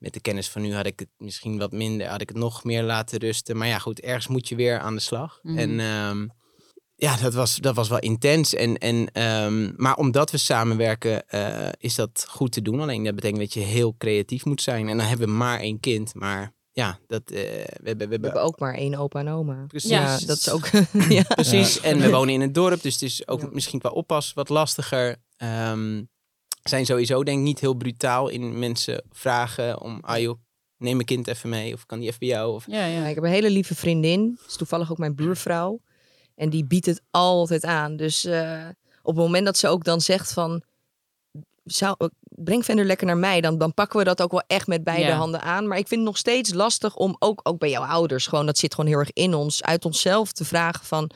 Met de kennis van nu had ik het misschien wat minder... had ik het nog meer laten rusten. Maar ja, goed, ergens moet je weer aan de slag. Mhm. En ehm, ja, dat was, dat was wel intens. En, en, ehm, maar omdat we samenwerken, eh, is dat goed te doen. Alleen dat betekent dat je heel creatief moet zijn. En dan hebben we maar één kind. Maar ja, dat, eh, we hebben... We We hebben ook maar één opa en oma. Precies. Ja, dat is ook... (laughs) ja. Precies, en we (laughs) wonen in het dorp, dus het is ook Ja. misschien qua oppas wat lastiger. Ehm, zijn sowieso denk ik niet heel brutaal in mensen vragen om, ah joh, neem mijn kind even mee, of kan die even bij jou? Of... Ja, ja. Ja, ik heb een hele lieve vriendin. Is toevallig ook mijn buurvrouw. En die biedt het altijd aan. Dus eh, op het moment dat ze ook dan zegt van... Zou, breng Vender lekker naar mij. Dan, dan pakken we dat ook wel echt met beide Ja. handen aan. Maar ik vind het nog steeds lastig om ook, ook bij jouw ouders... gewoon dat zit gewoon heel erg in ons... uit onszelf te vragen van...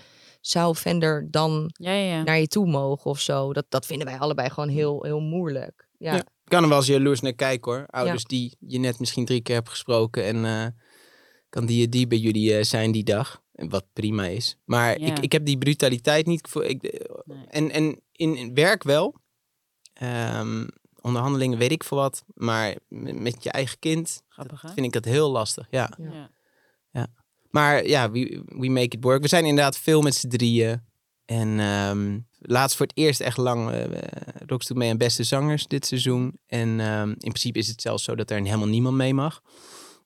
zou Vender dan ja, ja, ja. naar je toe mogen of zo? Dat, dat vinden wij allebei gewoon heel, heel moeilijk. Ja. Ja. Ik kan er wel eens jaloers naar kijken hoor. Ouders die je net misschien drie keer hebt gesproken en eh, kan die die bij jullie eh, zijn die dag. En Wat prima is. Maar Ja. ik, ik heb die brutaliteit niet. Voor, ik, eh, Nee. en, en in, in werk wel. Ehm, onderhandelingen weet ik voor wat. Maar met, met je eigen kind Grappig, vind ik dat heel lastig. Ja. Ja. Maar ja, we, we make it work. We zijn inderdaad veel met z'n drieën. En ehm, laatst voor het eerst echt lang uh, doet mee aan beste zangers dit seizoen. En ehm, in principe is het zelfs zo dat er helemaal niemand mee mag.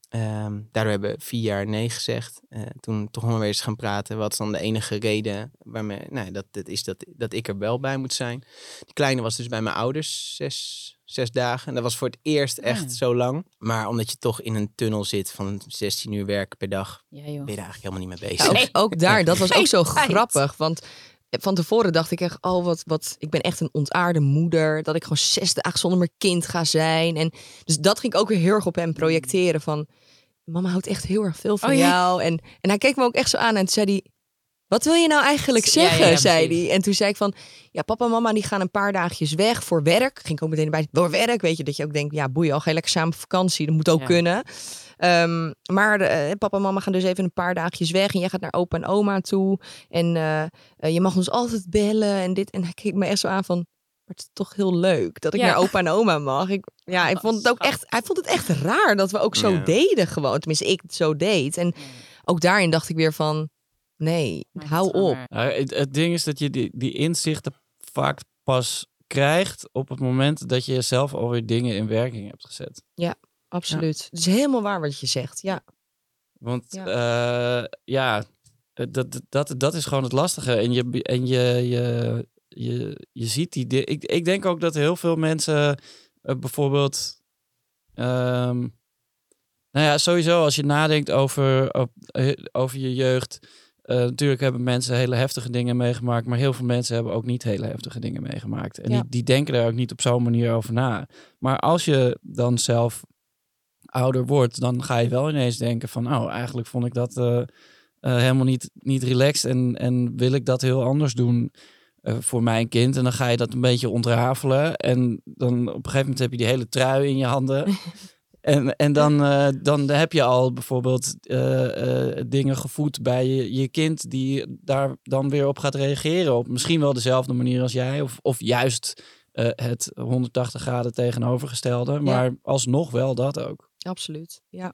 Ehm, daardoor hebben we vier jaar nee gezegd. Eh, toen toch nog weer eens gaan praten. Wat is dan de enige reden waarmee, nou, dat, dat is dat, dat ik er wel bij moet zijn. Die kleine was dus bij mijn ouders zes, zes dagen. En dat was voor het eerst echt ja. zo lang. Maar omdat je toch in een tunnel zit van 16 uur werken per dag, Ja, joh. ben je er eigenlijk helemaal niet mee Ja, bezig. ook, ook daar, dat was ook zo grappig. Want van tevoren dacht ik echt, oh wat, wat, ik ben echt een ontaarde moeder. Dat ik gewoon zes dagen zonder mijn kind ga zijn. En dus dat ging ik ook weer heel erg op hem projecteren van, mama houdt echt heel erg veel van Oh, ja. jou. En, en hij keek me ook echt zo aan en toen zei hij, wat wil je nou eigenlijk zeggen, ja, zei hij. En toen zei ik van, ja, papa en mama die gaan een paar dagjes weg voor werk. Ging ik ook meteen bij, door werk, weet je, dat je ook denkt, ja, boeien, al ga je lekker samen op vakantie, dat moet ook Ja. kunnen. Ehm, maar eh, papa en mama gaan dus even een paar dagjes weg en jij gaat naar opa en oma toe. En eh, eh, je mag ons altijd bellen en dit. En hij keek me echt zo aan van, maar het is toch heel leuk dat ik Ja. naar opa en oma mag. Ik, ja, ik Oh, vond het ook echt, hij vond het echt raar dat we ook zo Ja. deden gewoon. Tenminste, ik het zo deed. En ook daarin dacht ik weer van, nee, hou op. Nou, het, het ding is dat je die, die inzichten vaak pas krijgt op het moment dat je zelf alweer dingen in werking hebt gezet. Absoluut. Het is helemaal waar wat je zegt. Ja, Want Ja. ja, ja eh, dat, dat, dat is gewoon het lastige. En je, en je, je, je, je ziet die di- ik, ik denk ook dat heel veel mensen eh, bijvoorbeeld. ehm, nou ja, sowieso als je nadenkt over, eh, over je jeugd. Eh, natuurlijk hebben mensen hele heftige dingen meegemaakt, maar heel veel mensen hebben ook niet hele heftige dingen meegemaakt. En Ja. die, die denken daar ook niet op zo'n manier over na. Maar als je dan zelf ouder wordt, dan ga je wel ineens denken van, oh, eigenlijk vond ik dat eh, eh, helemaal niet, niet relaxed en, en wil ik dat heel anders doen voor mijn kind. En dan ga je dat een beetje ontrafelen en dan op een gegeven moment heb je die hele trui in je handen. (laughs) En, en dan, eh, dan heb je al bijvoorbeeld eh, eh, dingen gevoed bij je, je kind die daar dan weer op gaat reageren. Op misschien wel dezelfde manier als jij, of, of juist eh, het 180 graden tegenovergestelde. Maar alsnog wel dat ook. absoluut. Ja.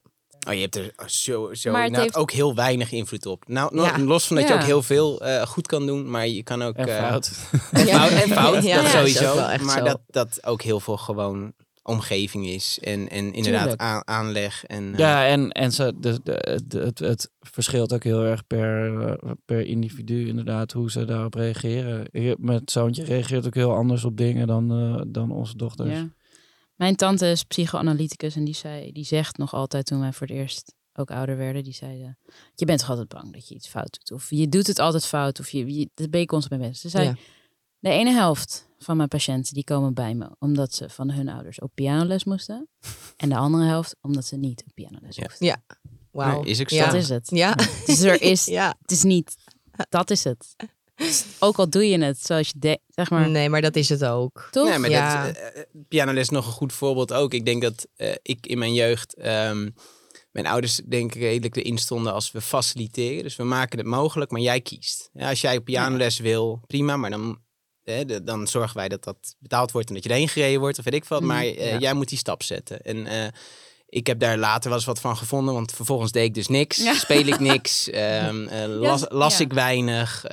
Oh, je hebt er zo, zo Maar het inderdaad heeft- ook heel weinig invloed op. Nou, Ja. los van dat je ook heel veel eh, goed kan doen, maar je kan ook... En eh, fout. (laughs) En Ja. fout, en fout Ja, dat ja, is sowieso. maar zo. dat, dat ook heel veel gewoon omgeving is. En, en inderdaad aan- aanleg. En, eh, Ja, en, en ze, de, de, de- het, het verschilt ook heel erg per, eh, per individu inderdaad hoe ze daarop reageren. Mijn zoontje reageert ook heel anders op dingen dan, eh, dan onze dochters. Ja. Mijn tante is psychoanalyticus en die, zei, die zegt nog altijd toen wij voor het eerst ook ouder werden, die zei, eh, je bent toch altijd bang dat je iets fout doet. Of je doet het altijd fout, of je, je dat ben je constant mee bezig. Ze zei, Ja. De ene helft van mijn patiënten die komen bij me omdat ze van hun ouders op pianoles moesten. en de andere helft omdat ze niet op pianoles Ja. hoefden. Ja. Wauw. Nee, is zo. Ja. Dat is het. Ja. Dus er is, (laughs) ja. het is niet, dat is het. Ook al doe je het zoals je denkt, zeg maar, Nee, maar dat is het ook. toch? Nee, maar Ja. dat, eh, pianoles is nog een goed voorbeeld ook. Ik denk dat eh, ik in mijn jeugd... ehm, mijn ouders denk ik redelijk erin stonden als we faciliteren. Dus we maken het mogelijk, maar jij kiest. Ja, als jij pianoles wil, prima. Maar dan, dan zorgen wij dat dat betaald wordt en dat je erheen gereden wordt. Of weet ik wat. Mm, Maar eh, ja. jij moet die stap zetten. En eh, ik heb daar later wel eens wat van gevonden. Want vervolgens deed ik dus niks. Ja. Speel ik (laughs) niks. ehm, eh, las las ik weinig.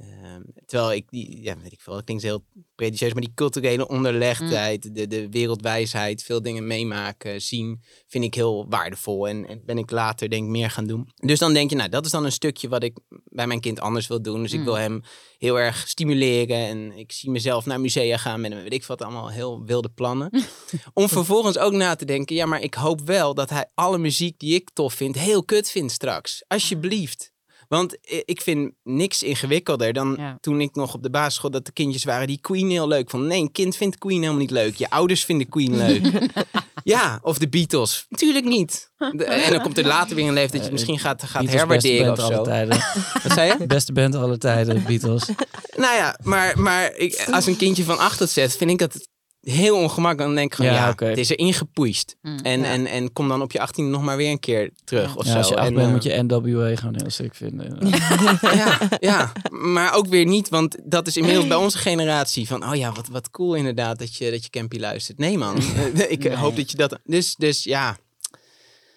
Eh, ehm, terwijl ik die, ja, weet ik veel, dat klinkt heel pretentieus, maar die culturele onderlegdheid, de, de wereldwijsheid, veel dingen meemaken, zien, vind ik heel waardevol. En, en ben ik later denk ik meer gaan doen. Dus dan denk je, nou, dat is dan een stukje wat ik bij mijn kind anders wil doen. Dus ik Mm. wil hem heel erg stimuleren en ik zie mezelf naar musea gaan met een, weet ik wat, allemaal heel wilde plannen. (laughs) Om vervolgens ook na te denken, ja, maar ik hoop wel dat hij alle muziek die ik tof vind, heel kut vindt straks. Alsjeblieft. Want ik vind niks ingewikkelder dan Ja. toen ik nog op de basisschool dat de kindjes waren die Queen heel leuk vonden. Nee, een kind vindt Queen helemaal niet leuk. Je ouders vinden Queen leuk. (laughs) ja, of de Beatles. Tuurlijk niet. De- en dan komt er later weer een leeftijd dat je het misschien gaat, gaat Beatles, herwaarderen of zo. tijden. (laughs) Wat zei je? Beste band alle tijden, Beatles. Nou ja, maar, maar ik, als een kindje van acht het zet, vind ik dat heel ongemakkelijk. Dan denk ik gewoon, Ja, ja, oké. het is er ingepoeist. Mm. En, Ja. en, en kom dan op je 18 nog maar weer een keer terug Ja. of Ja, zo. als je acht En, bent eh, moet je NWA gewoon heel sick vinden. (laughs) ja, ja, maar ook weer niet, want dat is inmiddels bij onze generatie van, oh ja, wat, wat cool inderdaad dat je, dat je Campy luistert. Nee man, (laughs) (laughs) ik Nee. hoop dat je dat, dus, dus ja,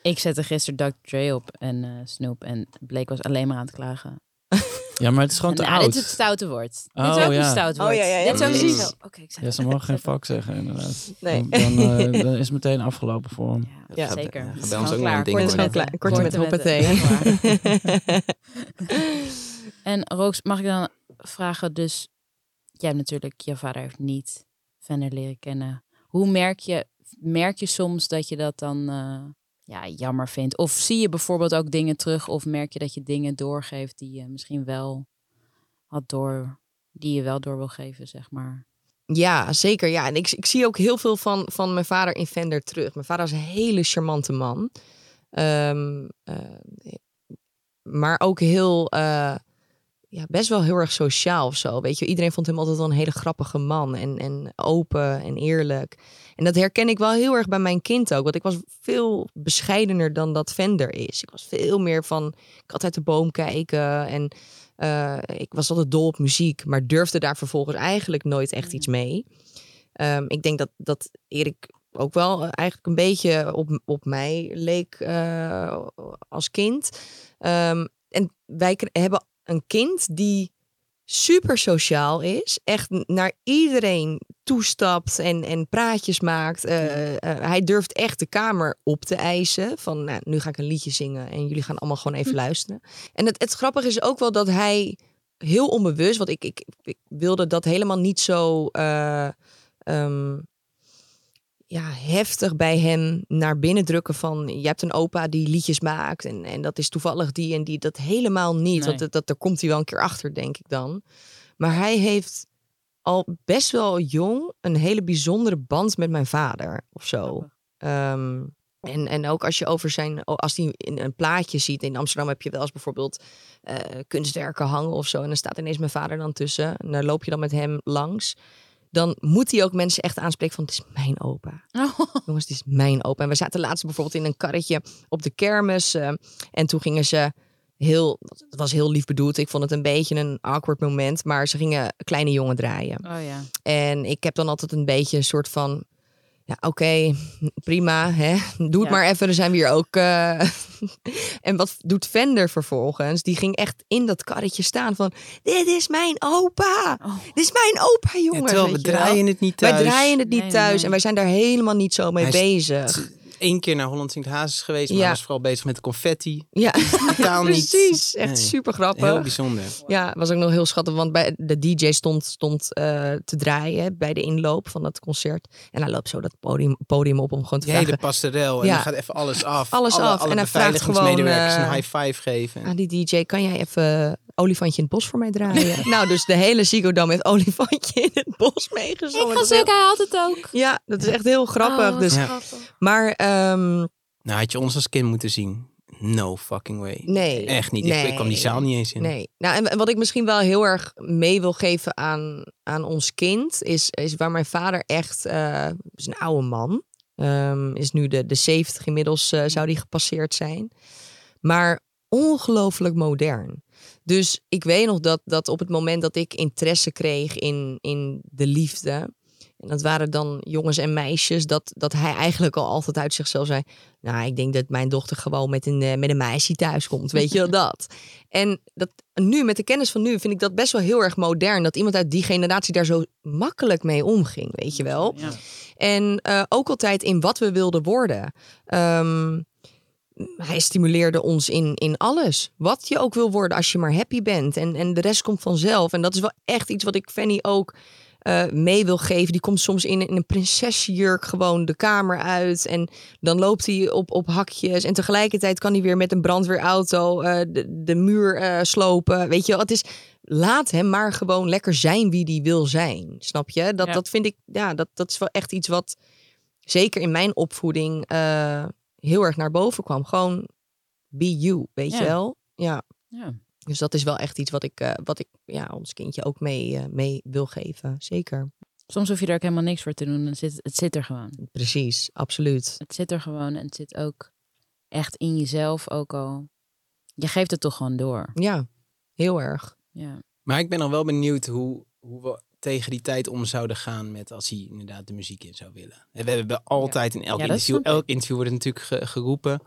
Ik zette gisteren Dr. Dre op en eh Snoop en Blake was alleen maar aan het klagen. Ja, maar het is gewoon te nou, oud. dit is het stoute woord. dit Oh, is ook ja. een stout Oh, woord. ja, ja, ja, Dit is ook precies. zo. Oké, ik zeg Ja, ze mogen geen vak zeggen, inderdaad. Nee. Dan, dan, eh, (laughs) dan is het meteen afgelopen voor hem. Ja, Ja. zeker. Gaat bij ons gewoon ook klaar. ding Korte gewoon metten. klaar. Korte met hoppatee. (laughs) En Rooks, mag ik dan vragen, dus jij hebt natuurlijk, je vader heeft niet Venner leren kennen. Hoe merk je, merk je soms dat je dat dan eh, ja, jammer vindt? Of zie je bijvoorbeeld ook dingen terug of merk je dat je dingen doorgeeft die je misschien wel had door, die je wel door wil geven, zeg maar. Ja, zeker. Ja. En ik, ik zie ook heel veel van, van mijn vader in Vender terug. Mijn vader was een hele charmante man. Ehm, eh, maar ook heel, eh, ja, best wel heel erg sociaal of zo. Weet je, iedereen vond hem altijd wel een hele grappige man. En, en open en eerlijk. En dat herken ik wel heel erg bij mijn kind ook. Want ik was veel bescheidener dan dat Vender is. Ik was veel meer van, ik had uit de boom kijken. En eh, ik was altijd dol op muziek. Maar durfde daar vervolgens eigenlijk nooit echt iets mee. Ehm, ik denk dat, dat Erik ook wel eh, eigenlijk een beetje op, op mij leek eh, als kind. Ehm, en wij hebben een kind die super sociaal is. Echt naar iedereen toestapt en, en praatjes maakt. Eh, eh, hij durft echt de kamer op te eisen. Van nou, nu ga ik een liedje zingen en jullie gaan allemaal gewoon even luisteren. En het, het grappige is ook wel dat hij heel onbewust, want ik, ik, ik wilde dat helemaal niet zo eh, ehm, ja, heftig bij hem naar binnen drukken van je hebt een opa die liedjes maakt en, en dat is toevallig die en die. Dat helemaal niet. Nee. Want dat, dat, daar komt hij wel een keer achter, denk ik dan. Maar hij heeft al best wel jong een hele bijzondere band met mijn vader of zo. Ehm, en, en ook als je over zijn, als hij in een plaatje ziet, in Amsterdam heb je wel eens bijvoorbeeld eh, kunstwerken hangen of zo. En dan staat ineens mijn vader dan tussen. En dan loop je dan met hem langs. Dan moet hij ook mensen echt aanspreken van het is mijn opa. (laughs) Jongens, het is mijn opa. En we zaten laatst bijvoorbeeld in een karretje op de kermis. eh, en toen gingen ze heel, het was heel lief bedoeld. Ik vond het een beetje een awkward moment. Maar ze gingen Kleine Jongen draaien. Oh ja. En ik heb dan altijd een beetje een soort van. Ja, oké, prima. Hè? Doe het Ja. maar even. Dan zijn we hier ook. eh. (laughs) en wat doet Vender vervolgens? Die ging echt in dat karretje staan van... Dit is mijn opa. Oh. Dit is mijn opa, Ja, jongens. terwijl we wel. draaien het niet thuis. Wij draaien het niet Nee, thuis. nee. En wij zijn daar helemaal niet zo mee Hij is- bezig. Eén keer naar Holland Sint Hazes geweest, maar Ja. was vooral bezig met de confetti. Ja, Totaal (laughs) niet. precies. Echt Nee. super Heel grappig. bijzonder. Ja, was ook nog heel schattig, want bij de DJ stond, stond eh, te draaien bij de inloop van dat concert. En hij loopt zo dat podium, podium op om gewoon te Die hele vragen. passerel. En Ja. dan gaat even alles af. Alles alle, af. Alle En hij vraagt gewoon, een eh, high five geven. Ah, die DJ, kan jij even olifantje in het bos voor mij draaien? (laughs) nou, dus de hele Ziggo Dome met olifantje in het bos meegezongen. Ik ga heel- hij had het ook. Ja, dat is echt heel grappig. Oh, dus, grappig. Maar ehm, Nou, had je ons als kind moeten zien. No fucking way. nee. Echt niet. Ik- Ik, kwam die zaal niet eens in. Nee. Nou, en- en wat ik misschien wel heel erg mee wil geven aan, aan ons kind, is, is waar mijn vader echt, eh is een oude man, Ehm, is nu de, de 70 inmiddels, eh, zou die gepasseerd zijn. Maar ongelooflijk modern. Dus ik weet nog dat, dat op het moment dat ik interesse kreeg in, in de liefde, en dat waren dan jongens en meisjes, dat, dat hij eigenlijk al altijd uit zichzelf zei, nou, ik denk dat mijn dochter gewoon met een, eh, met een meisje thuis komt, weet je wel (laughs) dat. En dat, nu, met de kennis van nu, vind ik dat best wel heel erg modern. Dat iemand uit die generatie daar zo makkelijk mee omging, weet je wel. Ja. En eh, ook altijd in wat we wilden worden. Ehm, hij stimuleerde ons in, in alles. Wat je ook wil worden als je maar happy bent. En, en de rest komt vanzelf. En dat is wel echt iets wat ik Fanny ook eh, mee wil geven. Die komt soms in, in een prinsessenjurk gewoon de kamer uit. En dan loopt hij op, op hakjes. En tegelijkertijd kan hij weer met een brandweerauto eh, de, de muur eh, slopen. Weet je wel, het is... Laat hem maar gewoon lekker zijn wie die wil zijn. Snap je? Dat, Ja. dat vind ik, ja, dat, dat is wel echt iets wat zeker in mijn opvoeding heel erg naar boven kwam. Gewoon be you, weet je wel? Ja. Ja. Dus dat is wel echt iets wat ik, eh, wat ik ja, ons kindje ook mee, eh, mee wil geven. Zeker. Soms hoef je er ook helemaal niks voor te doen. Het zit, het zit er gewoon. Precies, absoluut. Het zit er gewoon en het zit ook echt in jezelf ook al. Je geeft het toch gewoon door. Ja, heel erg. Ja. Maar ik ben dan wel benieuwd hoe, hoe we tegen die tijd om zouden gaan met als hij inderdaad de muziek in zou willen. En we hebben altijd in elk Ja, interview, elk interview wordt natuurlijk ge- geroepen.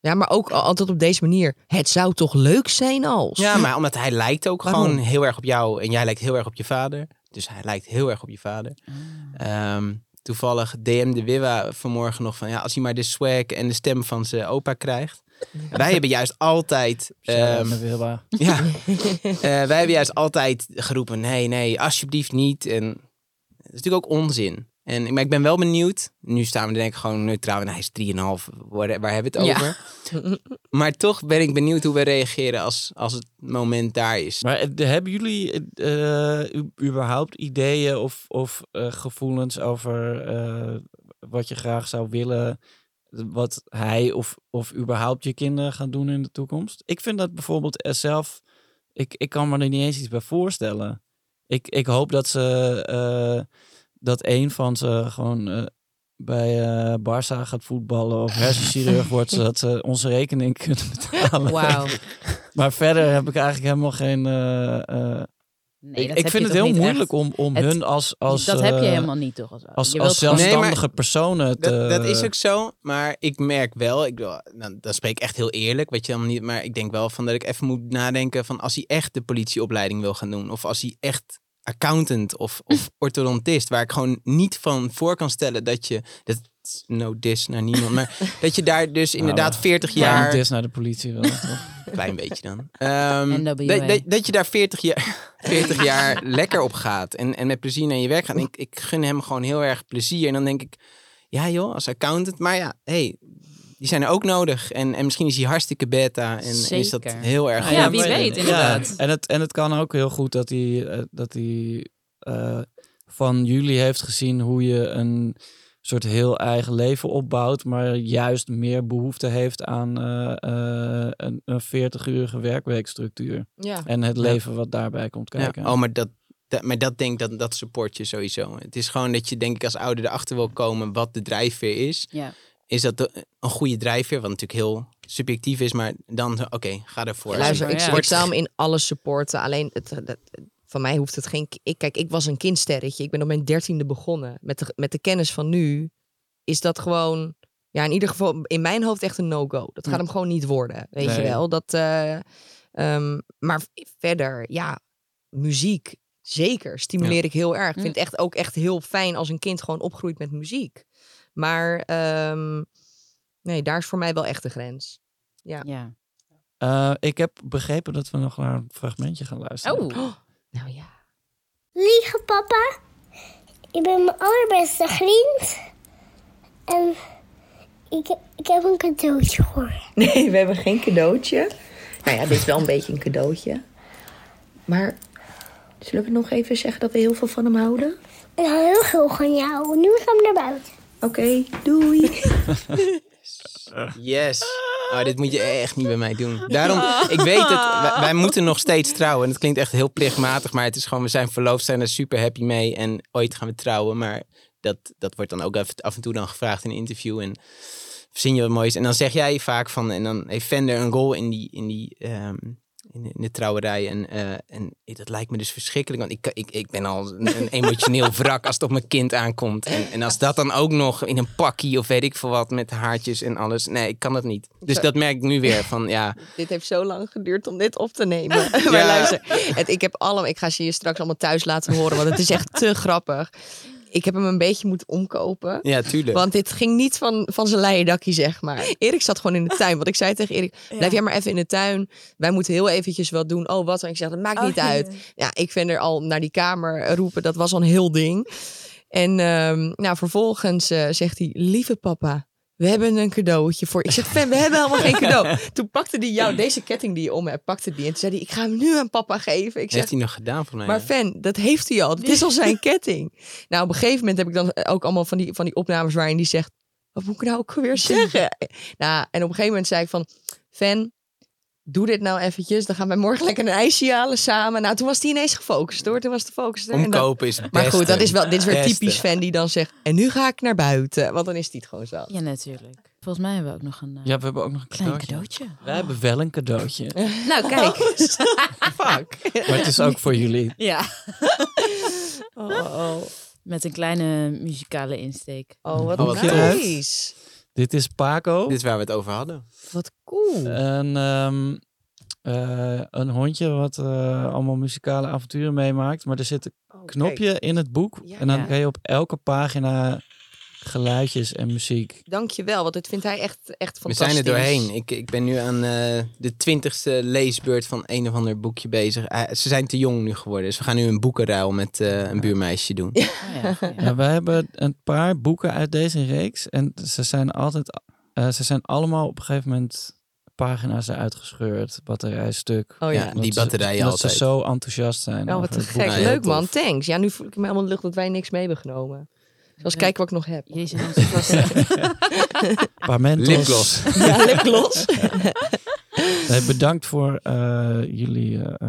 Ja, maar ook al- altijd op deze manier. Het zou toch leuk zijn als. Ja, maar omdat hij lijkt ook Waarom? gewoon heel erg op jou en jij lijkt heel erg op je vader. Dus hij lijkt heel erg op je vader. Ehm, toevallig DM de Wiwa vanmorgen nog van ja, als hij maar de swag en de stem van zijn opa krijgt. Wij hebben juist altijd. Ehm, naar Wilma. ja, (laughs) Eh, wij hebben juist altijd geroepen: nee, nee, alsjeblieft niet. En dat is natuurlijk ook onzin. En, maar ik ben wel benieuwd. Nu staan we denk ik gewoon neutraal. En hij is 3,5. Waar, waar hebben we het Ja. over? (laughs) Maar toch ben ik benieuwd hoe we reageren als, als het moment daar is. Maar eh, hebben jullie eh, überhaupt ideeën of, of eh, gevoelens over eh, wat je graag zou willen, wat hij of, of überhaupt je kinderen gaan doen in de toekomst? Ik vind dat bijvoorbeeld zelf, ik, ik kan me er niet eens iets bij voorstellen. Ik, ik hoop dat ze, eh, dat een van ze gewoon eh, bij eh Barça gaat voetballen of hersenchirurg (laughs) wordt, zodat ze onze rekening kunnen (laughs) betalen. Wauw. Maar verder heb ik eigenlijk helemaal geen. eh, eh, Nee, ik dat ik vind het heel moeilijk echt. om, om Het- hun als, als, dat heb je helemaal niet toch? Als, als, je zelfstandige personen te... Dat, dat is ook zo, maar ik merk wel, ik, bedoel, nou, dan spreek ik echt heel eerlijk, weet je helemaal niet, maar ik denk wel van dat ik even moet nadenken van als hij echt de politieopleiding wil gaan doen, of als hij echt accountant of, of (laughs) orthodontist, waar ik gewoon niet van voor kan stellen dat je, dat no dis naar niemand, maar (laughs) dat je daar dus inderdaad 40 Ja, jaar, het is naar de politie wel. toch? een (laughs) klein beetje dan, Ehm, dat, dat, dat je daar 40 jaar, 40 jaar lekker op gaat en, en met plezier naar je werk gaat. En ik, ik gun hem gewoon heel erg plezier. En dan denk ik, ja joh, als accountant. Maar ja, hey, die zijn er ook nodig. En, en misschien is hij hartstikke beta. En, is dat heel erg Ja, goed. wie maar- weet, inderdaad. en, het, en het kan ook heel goed dat hij, eh, dat hij eh, van jullie heeft gezien hoe je een soort heel eigen leven opbouwt, maar juist meer behoefte heeft aan eh, eh, een, een 40-urige werkweekstructuur. Ja. En het leven wat daarbij komt Ja. kijken. Oh, maar dat, dat, maar dat denk ik, dat, dat support je sowieso. Het is gewoon dat je denk ik als ouder erachter wil komen wat de drijfveer is. Ja. Is dat de- een goede drijfveer, wat natuurlijk heel subjectief is. Maar dan, oké, ga ervoor. Luister, ik, Ja. ik zou hem in alles supporten. Alleen, het, het- van mij hoeft het geen... Ik, kijk, ik was een kindsterretje. Ik ben op mijn dertiende begonnen. Met de, met de kennis van nu is dat gewoon... Ja, in ieder geval in mijn hoofd echt een no-go. Dat gaat Ja. hem gewoon niet worden. Weet je wel? Dat, eh, ehm, maar verder, ja, muziek. Zeker, stimuleer ik heel erg. Ik vind het echt ook echt heel fijn als een kind gewoon opgroeit met muziek. Maar ehm, nee, daar is voor mij wel echt de grens. ja. Eh, ik heb begrepen dat we nog naar een fragmentje gaan luisteren. Oh. Nou ja. Lieve papa, ik ben mijn allerbeste vriend. En ik, ik heb een cadeautje voor. Nee, we hebben geen cadeautje. Nou ja, dit is wel een beetje een cadeautje. Maar zullen we nog even zeggen dat we heel veel van hem houden? Ik hou heel veel van jou. Nu gaan we naar buiten. Oké, doei. (laughs) Yes. Oh, dit moet je echt niet bij mij doen. Daarom, ik weet het, wij, wij moeten nog steeds trouwen. En het klinkt echt heel plichtmatig, maar het is gewoon, we zijn verloofd, zijn er super happy mee. En ooit gaan we trouwen, maar dat, dat wordt dan ook even, af en toe dan gevraagd in een interview. En verzin je wat moois. En dan zeg jij vaak van, en dan heeft Vender een rol in die, in die, ehm, in de, in de trouwerij. En, eh, en dat lijkt me dus verschrikkelijk, want ik, ik, ik ben al een, een emotioneel (laughs) wrak als het op mijn kind aankomt. En, en als dat dan ook nog in een pakkie of weet ik veel wat met haartjes en alles. Nee, ik kan dat niet. Dus dat merk ik nu weer van, ja, (laughs) dit heeft zo lang geduurd om dit op te nemen. (laughs) Ja. maar luister, het, ik heb allemaal, ik ga ze je straks allemaal thuis laten horen, want het is echt te grappig. Ik heb hem een beetje moeten omkopen. ja, tuurlijk. Want dit ging niet van, van zijn leien dakje, zeg maar. Erik zat gewoon in de tuin. Want ik zei tegen Erik, blijf jij maar even in de tuin. Wij moeten heel eventjes wat doen. Oh, wat? En ik zeg, dat maakt niet uit. Ja, ik vind er al naar die kamer roepen. Dat was al een heel ding. En ehm, nou, vervolgens eh, zegt hij, lieve papa, we hebben een cadeautje voor. Ik zeg, Fan, we hebben helemaal geen cadeau. (laughs) Toen pakte hij jou, deze ketting die je om hebt, pakte die. En toen zei hij, ik ga hem nu aan papa geven. Ik zeg, heeft hij nog gedaan voor mij. maar fan, dat heeft hij al. Het is al zijn (laughs) ketting. Nou, op een gegeven moment heb ik dan ook allemaal van die, van die opnames waarin die zegt... Wat moet ik nou ook weer (laughs) zeggen? nou, en op een gegeven moment zei ik van... Fan, doe dit nou eventjes. Dan gaan wij morgen lekker een ijsje halen samen. Nou, toen was hij ineens gefocust hoor. Toen was de focus er. Omkopen is het maar goed, dat is, wel, dit is weer Beste. typisch fan die dan zegt... En nu ga ik naar buiten. Want dan is die het gewoon zo. Ja, natuurlijk. Volgens mij hebben we ook nog een eh, Ja, we hebben ook nog een klein cadeautje. cadeautje. Wij hebben wel een cadeautje. (laughs) Nou, kijk. (laughs) Fuck. Maar het is ook voor jullie. ja. (laughs) Oh, oh, Met een kleine muzikale insteek. oh wat Oh, wat nice. Dit is Paco. Dit is waar we het over hadden. Wat cool. Een, ehm, eh, een hondje wat eh, allemaal muzikale avonturen meemaakt. Maar er zit een Oh, knopje in het boek. Ja. en dan Ja. kan je op elke pagina geluidjes en muziek. Dankjewel, want dit vindt hij echt, echt We fantastisch. zijn er doorheen. Ik, ik ben nu aan eh, de twintigste leesbeurt van een of ander boekje bezig. Eh, ze zijn te jong nu geworden, dus we gaan nu een boekenruil met eh, een buurmeisje doen. Oh ja, goeie. Ja, we hebben een paar boeken uit deze reeks. En ze zijn altijd. eh, ze zijn allemaal op een gegeven moment pagina's eruit gescheurd. Batterijstuk. Oh Ja, ja. die batterijen Dat ze altijd. zo enthousiast zijn. Oh, wat te gek. Leuk man, thanks. Ja, nu voel ik me helemaal lucht dat wij niks mee hebben genomen. Zoals Ja. kijken wat ik nog heb. Jezus, (laughs) enthousiast. Parmentos. Lipgloss. Ja, lipgloss. (laughs) Nee, bedankt voor eh, jullie eh,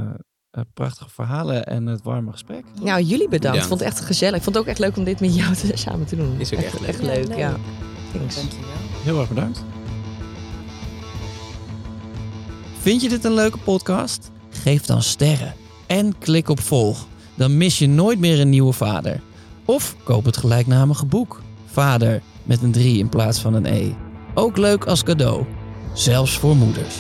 eh, prachtige verhalen en het warme gesprek. Nou, jullie bedankt. Bedankt. Ik vond het echt gezellig. Ik vond het ook echt leuk om dit met jou te, samen te doen. Is ook echt leuk. Echt leuk, Ja. Thanks. Dankjewel. Heel erg bedankt. Vind je dit een leuke podcast? Geef dan sterren en klik op volg. Dan mis je nooit meer een nieuwe vader. Of koop het gelijknamige boek. Vader met een 3 in plaats van een E. Ook leuk als cadeau. Zelfs voor moeders.